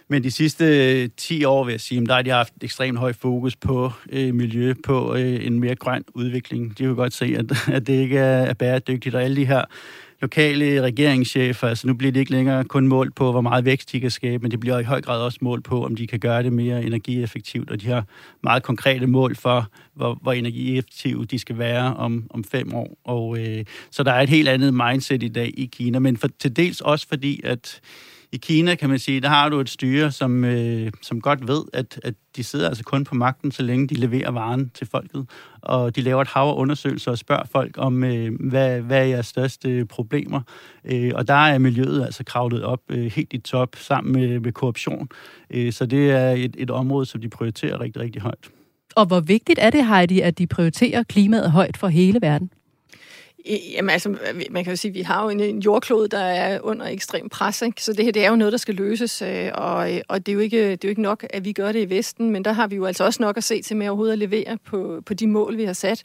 Men de sidste øh, 10 år, vil jeg sige, der har de haft ekstremt høj fokus på øh, miljø, på øh, en mere grøn udvikling. De kan godt se, at, at det ikke er, er bæredygtigt, og alle de her lokale regeringschefer, altså nu bliver det ikke længere kun målt på, hvor meget vækst de kan skabe, men det bliver i høj grad også målt på, om de kan gøre det mere energieffektivt, og de har meget konkrete mål for, hvor, hvor energieffektive de skal være om, om fem år. Og, øh, så der er et helt andet mindset i dag i Kina, men for, til dels også fordi, at i Kina, kan man sige, der har du et styre, som, øh, som godt ved, at, at de sidder altså kun på magten, så længe de leverer varen til folket. Og de laver et hav af undersøgelser og spørger folk om, øh, hvad, hvad er jeres største problemer. Øh, og der er miljøet altså kravlet op øh, helt i top sammen med, med korruption. Øh, så det er et, et område, som de prioriterer rigtig, rigtig højt. Og hvor vigtigt er det, Heidi, at de prioriterer klimaet højt for hele verden? Jamen altså, man kan jo sige, at vi har jo en, en jordklode, der er under ekstrem pres, ikke? så det her det er jo noget, der skal løses, øh, og, og det, er jo ikke, det er jo ikke nok, at vi gør det i Vesten, men der har vi jo altså også nok at se til med overhovedet at levere på, på de mål, vi har sat.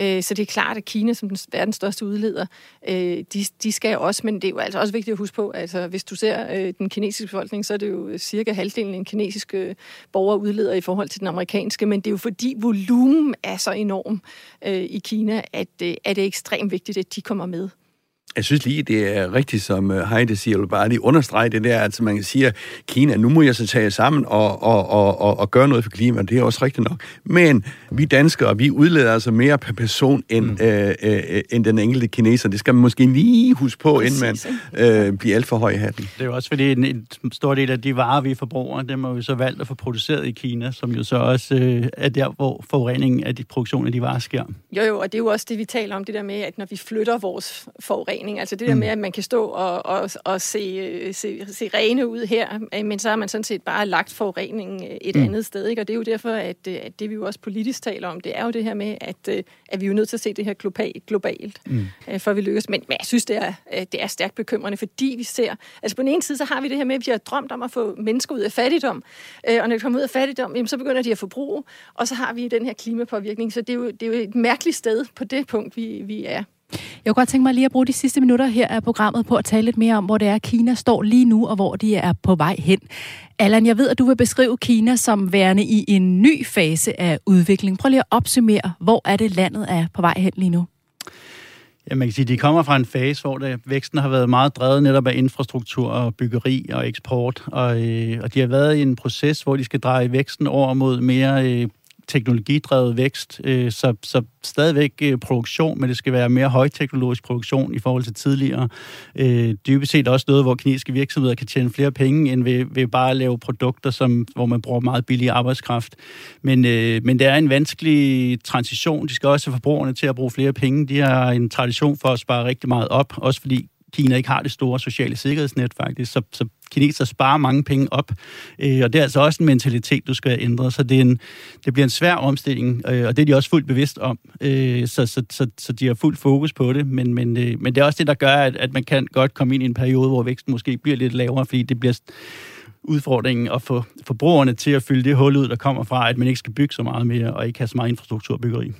Øh, så det er klart, at Kina som den verdens største udleder, øh, de, de skal også, men det er jo altså også vigtigt at huske på, altså hvis du ser den kinesiske befolkning, så er det jo cirka halvdelen af en kinesiske borger udleder i forhold til den amerikanske, men det er jo fordi volumen er så enorm i Kina, at, at det er ekstremt vigtigt, at de kommer med. Jeg synes lige, det er rigtigt, som øh, Heide siger, eller bare lige understrege det der, at man kan sige, at Kina, nu må jeg så tage sammen og, og, og, og, og gøre noget for klimaet, det er også rigtigt nok. Men vi danskere, vi udleder altså mere per person end, mm. øh, øh, end den enkelte kineser. Det skal man måske lige huske på, Præcis, inden man øh, bliver alt for høj i hatten. Det er jo også fordi, en, en stor del af de varer, vi forbruger, dem har vi så valgt at få produceret i Kina, som jo så også øh, er der, hvor forureningen af de produktion af de varer sker. Jo, jo, og det er jo også det, vi taler om, det der med, at når vi flytter vores forurening, forurening. Altså det der mm. med, at man kan stå og, og, og se, se, se rene ud her, men så har man sådan set bare lagt forureningen øh, et mm. andet sted. Ikke? Og det er jo derfor, at, øh, at det vi jo også politisk taler om, det er jo det her med, at, øh, at vi er jo nødt til at se det her globalt, globalt mm. for at vi lykkes. Men, men jeg synes, det er, det er stærkt bekymrende, fordi vi ser... Altså på den ene side, så har vi det her med, at vi har drømt om at få mennesker ud af fattigdom. Og når de kommer ud af fattigdom, jamen, så begynder de at forbruge. Og så har vi den her klimapåvirkning. Så det er jo, det er jo et mærkeligt sted på det punkt, vi, vi er. Jeg kunne godt tænke mig lige at bruge de sidste minutter her af programmet på at tale lidt mere om, hvor det er, Kina står lige nu, og hvor de er på vej hen. Allan, jeg ved, at du vil beskrive Kina som værende i en ny fase af udvikling. Prøv lige at opsummere, hvor er det landet er på vej hen lige nu? Ja, man kan sige, at de kommer fra en fase, hvor det, væksten har været meget drevet netop af infrastruktur og byggeri og eksport, og, øh, og de har været i en proces, hvor de skal dreje væksten over mod mere øh, teknologidrevet vækst, øh, så, så stadigvæk øh, produktion, men det skal være mere højteknologisk produktion i forhold til tidligere. Øh, dybest set også noget, hvor kinesiske virksomheder kan tjene flere penge, end ved, ved bare at lave produkter, som, hvor man bruger meget billig arbejdskraft. Men, øh, men det er en vanskelig transition. De skal også have forbrugerne til at bruge flere penge. De har en tradition for at spare rigtig meget op, også fordi Kina ikke har det store sociale sikkerhedsnet faktisk, så, så kineser sparer mange penge op, øh, og det er altså også en mentalitet, du skal ændre, så det, er en, det bliver en svær omstilling, øh, og det er de også fuldt bevidst om, øh, så, så, så, så de har fuldt fokus på det, men, men, øh, men det er også det, der gør, at, at man kan godt komme ind i en periode, hvor væksten måske bliver lidt lavere, fordi det bliver udfordringen at få forbrugerne til at fylde det hul ud, der kommer fra, at man ikke skal bygge så meget mere, og ikke have så meget infrastrukturbyggeri.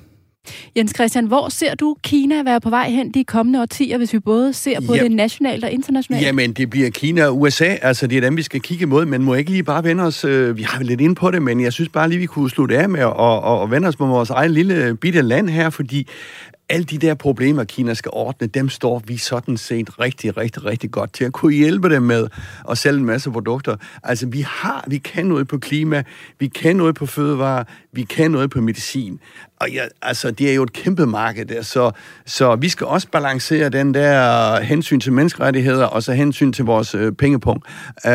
Jens Christian, hvor ser du Kina være på vej hen de kommende årtier, hvis vi både ser på ja. det nationalt og internationalt? Jamen, det bliver Kina og USA. Altså, det er dem, vi skal kigge imod, men må ikke lige bare vende os... Øh, vi har lidt ind på det, men jeg synes bare lige, vi kunne slutte af med at og, og vende os på vores egen lille bitte land her, fordi alle de der problemer, Kina skal ordne, dem står vi sådan set rigtig, rigtig, rigtig godt til at kunne hjælpe dem med at sælge en masse produkter. Altså, vi har, vi kan noget på klima, vi kan noget på fødevare, vi kan noget på medicin. Og ja, altså, det er jo et kæmpe marked der, så, så vi skal også balancere den der øh, hensyn til menneskerettigheder, og så hensyn til vores øh, pengepunkt. Øh,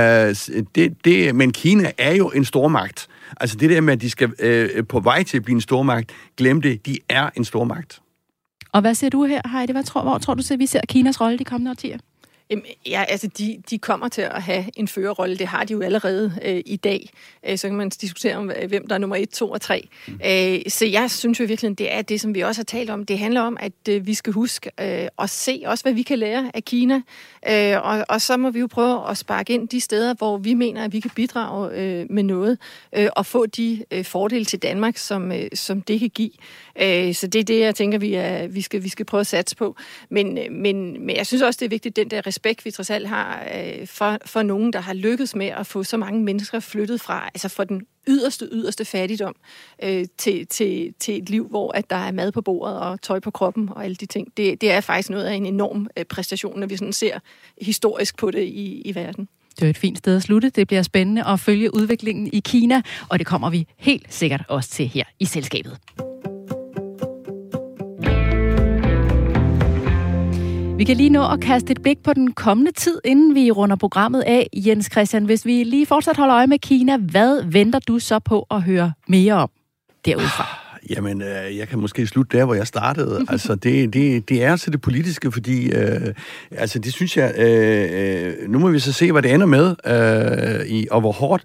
det, det, men Kina er jo en stormagt. Altså det der med, at de skal øh, på vej til at blive en stormagt, glem det, de er en stormagt. Og hvad ser du her, Heidi? Hvad tror, hvor tror du, at vi ser Kinas rolle de kommende årtier? Jamen, ja, altså de, de kommer til at have en førerrolle. Det har de jo allerede øh, i dag. Øh, så kan man diskutere om, øh, hvem der er nummer 1, 2 og 3. Mm. Øh, så jeg synes jo virkelig, det er det, som vi også har talt om. Det handler om, at øh, vi skal huske øh, at se også, hvad vi kan lære af Kina. Øh, og, og så må vi jo prøve at sparke ind de steder, hvor vi mener, at vi kan bidrage øh, med noget. Øh, og få de øh, fordele til Danmark, som, øh, som det kan give. Øh, så det er det, jeg tænker, vi, er, vi, skal, vi skal prøve at satse på. Men, øh, men, men jeg synes også, det er vigtigt, den der respekt, vi trods alt har øh, for, for nogen, der har lykkedes med at få så mange mennesker flyttet fra, altså fra den yderste, yderste fattigdom øh, til, til, til et liv, hvor at der er mad på bordet og tøj på kroppen og alle de ting. Det, det er faktisk noget af en enorm øh, præstation, når vi sådan ser historisk på det i, i verden. Det er et fint sted at slutte. Det bliver spændende at følge udviklingen i Kina, og det kommer vi helt sikkert også til her i selskabet. Vi kan lige nå at kaste et blik på den kommende tid, inden vi runder programmet af. Jens Christian, hvis vi lige fortsat holder øje med Kina, hvad venter du så på at høre mere om derudfra? Jamen, øh, jeg kan måske slutte der, hvor jeg startede. altså, det, det, det er altså det politiske, fordi, øh, altså, det synes jeg, øh, øh, nu må vi så se, hvad det ender med, øh, i, og hvor hårdt.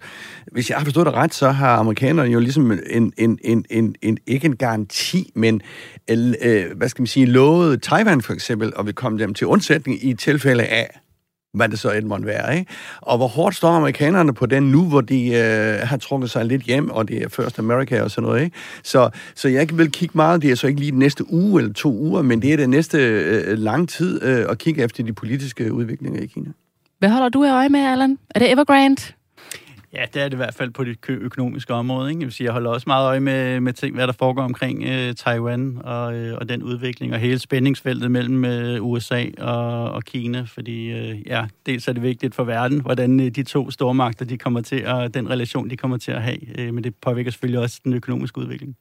Hvis jeg har forstået det ret, så har amerikanerne jo ligesom en, en, en, en, en ikke en garanti, men, øh, hvad skal man sige, lovet Taiwan for eksempel, og vil komme dem til undsætning i tilfælde af, hvad det så end måtte være. Ikke? Og hvor hårdt står amerikanerne på den nu, hvor de øh, har trukket sig lidt hjem, og det er First America og sådan noget. Ikke? Så, så jeg vil kigge meget, det er så ikke lige den næste uge eller to uger, men det er den næste øh, lang tid øh, at kigge efter de politiske udviklinger i Kina. Hvad holder du i øje med, Allan? Er det Evergrande? Ja, det er det i hvert fald på det økonomiske område. Ikke? Jeg, vil sige, jeg holder også meget øje med, med ting, hvad der foregår omkring øh, Taiwan og, øh, og den udvikling, og hele spændingsfeltet mellem øh, USA og, og Kina, fordi øh, ja, dels er det vigtigt for verden, hvordan øh, de to stormagter, de kommer til, og den relation, de kommer til at have, øh, men det påvirker selvfølgelig også den økonomiske udvikling.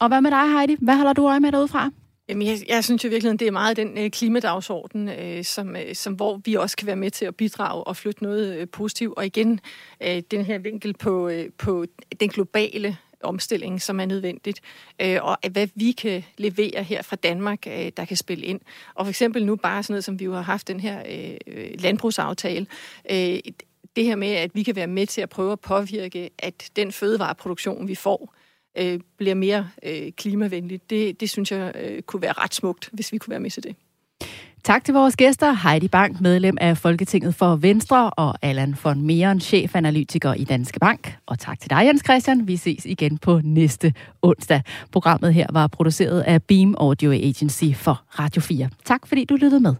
Og hvad med dig, Heidi? Hvad holder du øje med derudfra? Jamen, jeg, jeg synes jo virkelig, det er meget den øh, klimadagsorden, øh, som, øh, som, hvor vi også kan være med til at bidrage og flytte noget øh, positivt. Og igen, øh, den her vinkel på, øh, på den globale omstilling, som er nødvendigt, øh, og hvad vi kan levere her fra Danmark, øh, der kan spille ind. Og for eksempel nu bare sådan noget, som vi jo har haft den her øh, øh landbrugsaftale, øh, det her med, at vi kan være med til at prøve at påvirke, at den fødevareproduktion, vi får, øh, bliver mere øh, klimavenligt. Det, det synes jeg øh, kunne være ret smukt, hvis vi kunne være med til det. Tak til vores gæster, Heidi Bank, medlem af Folketinget for Venstre, og Allan von Meeren, chefanalytiker i Danske Bank. Og tak til dig, Jens Christian. Vi ses igen på næste onsdag. Programmet her var produceret af Beam Audio Agency for Radio 4. Tak fordi du lyttede med.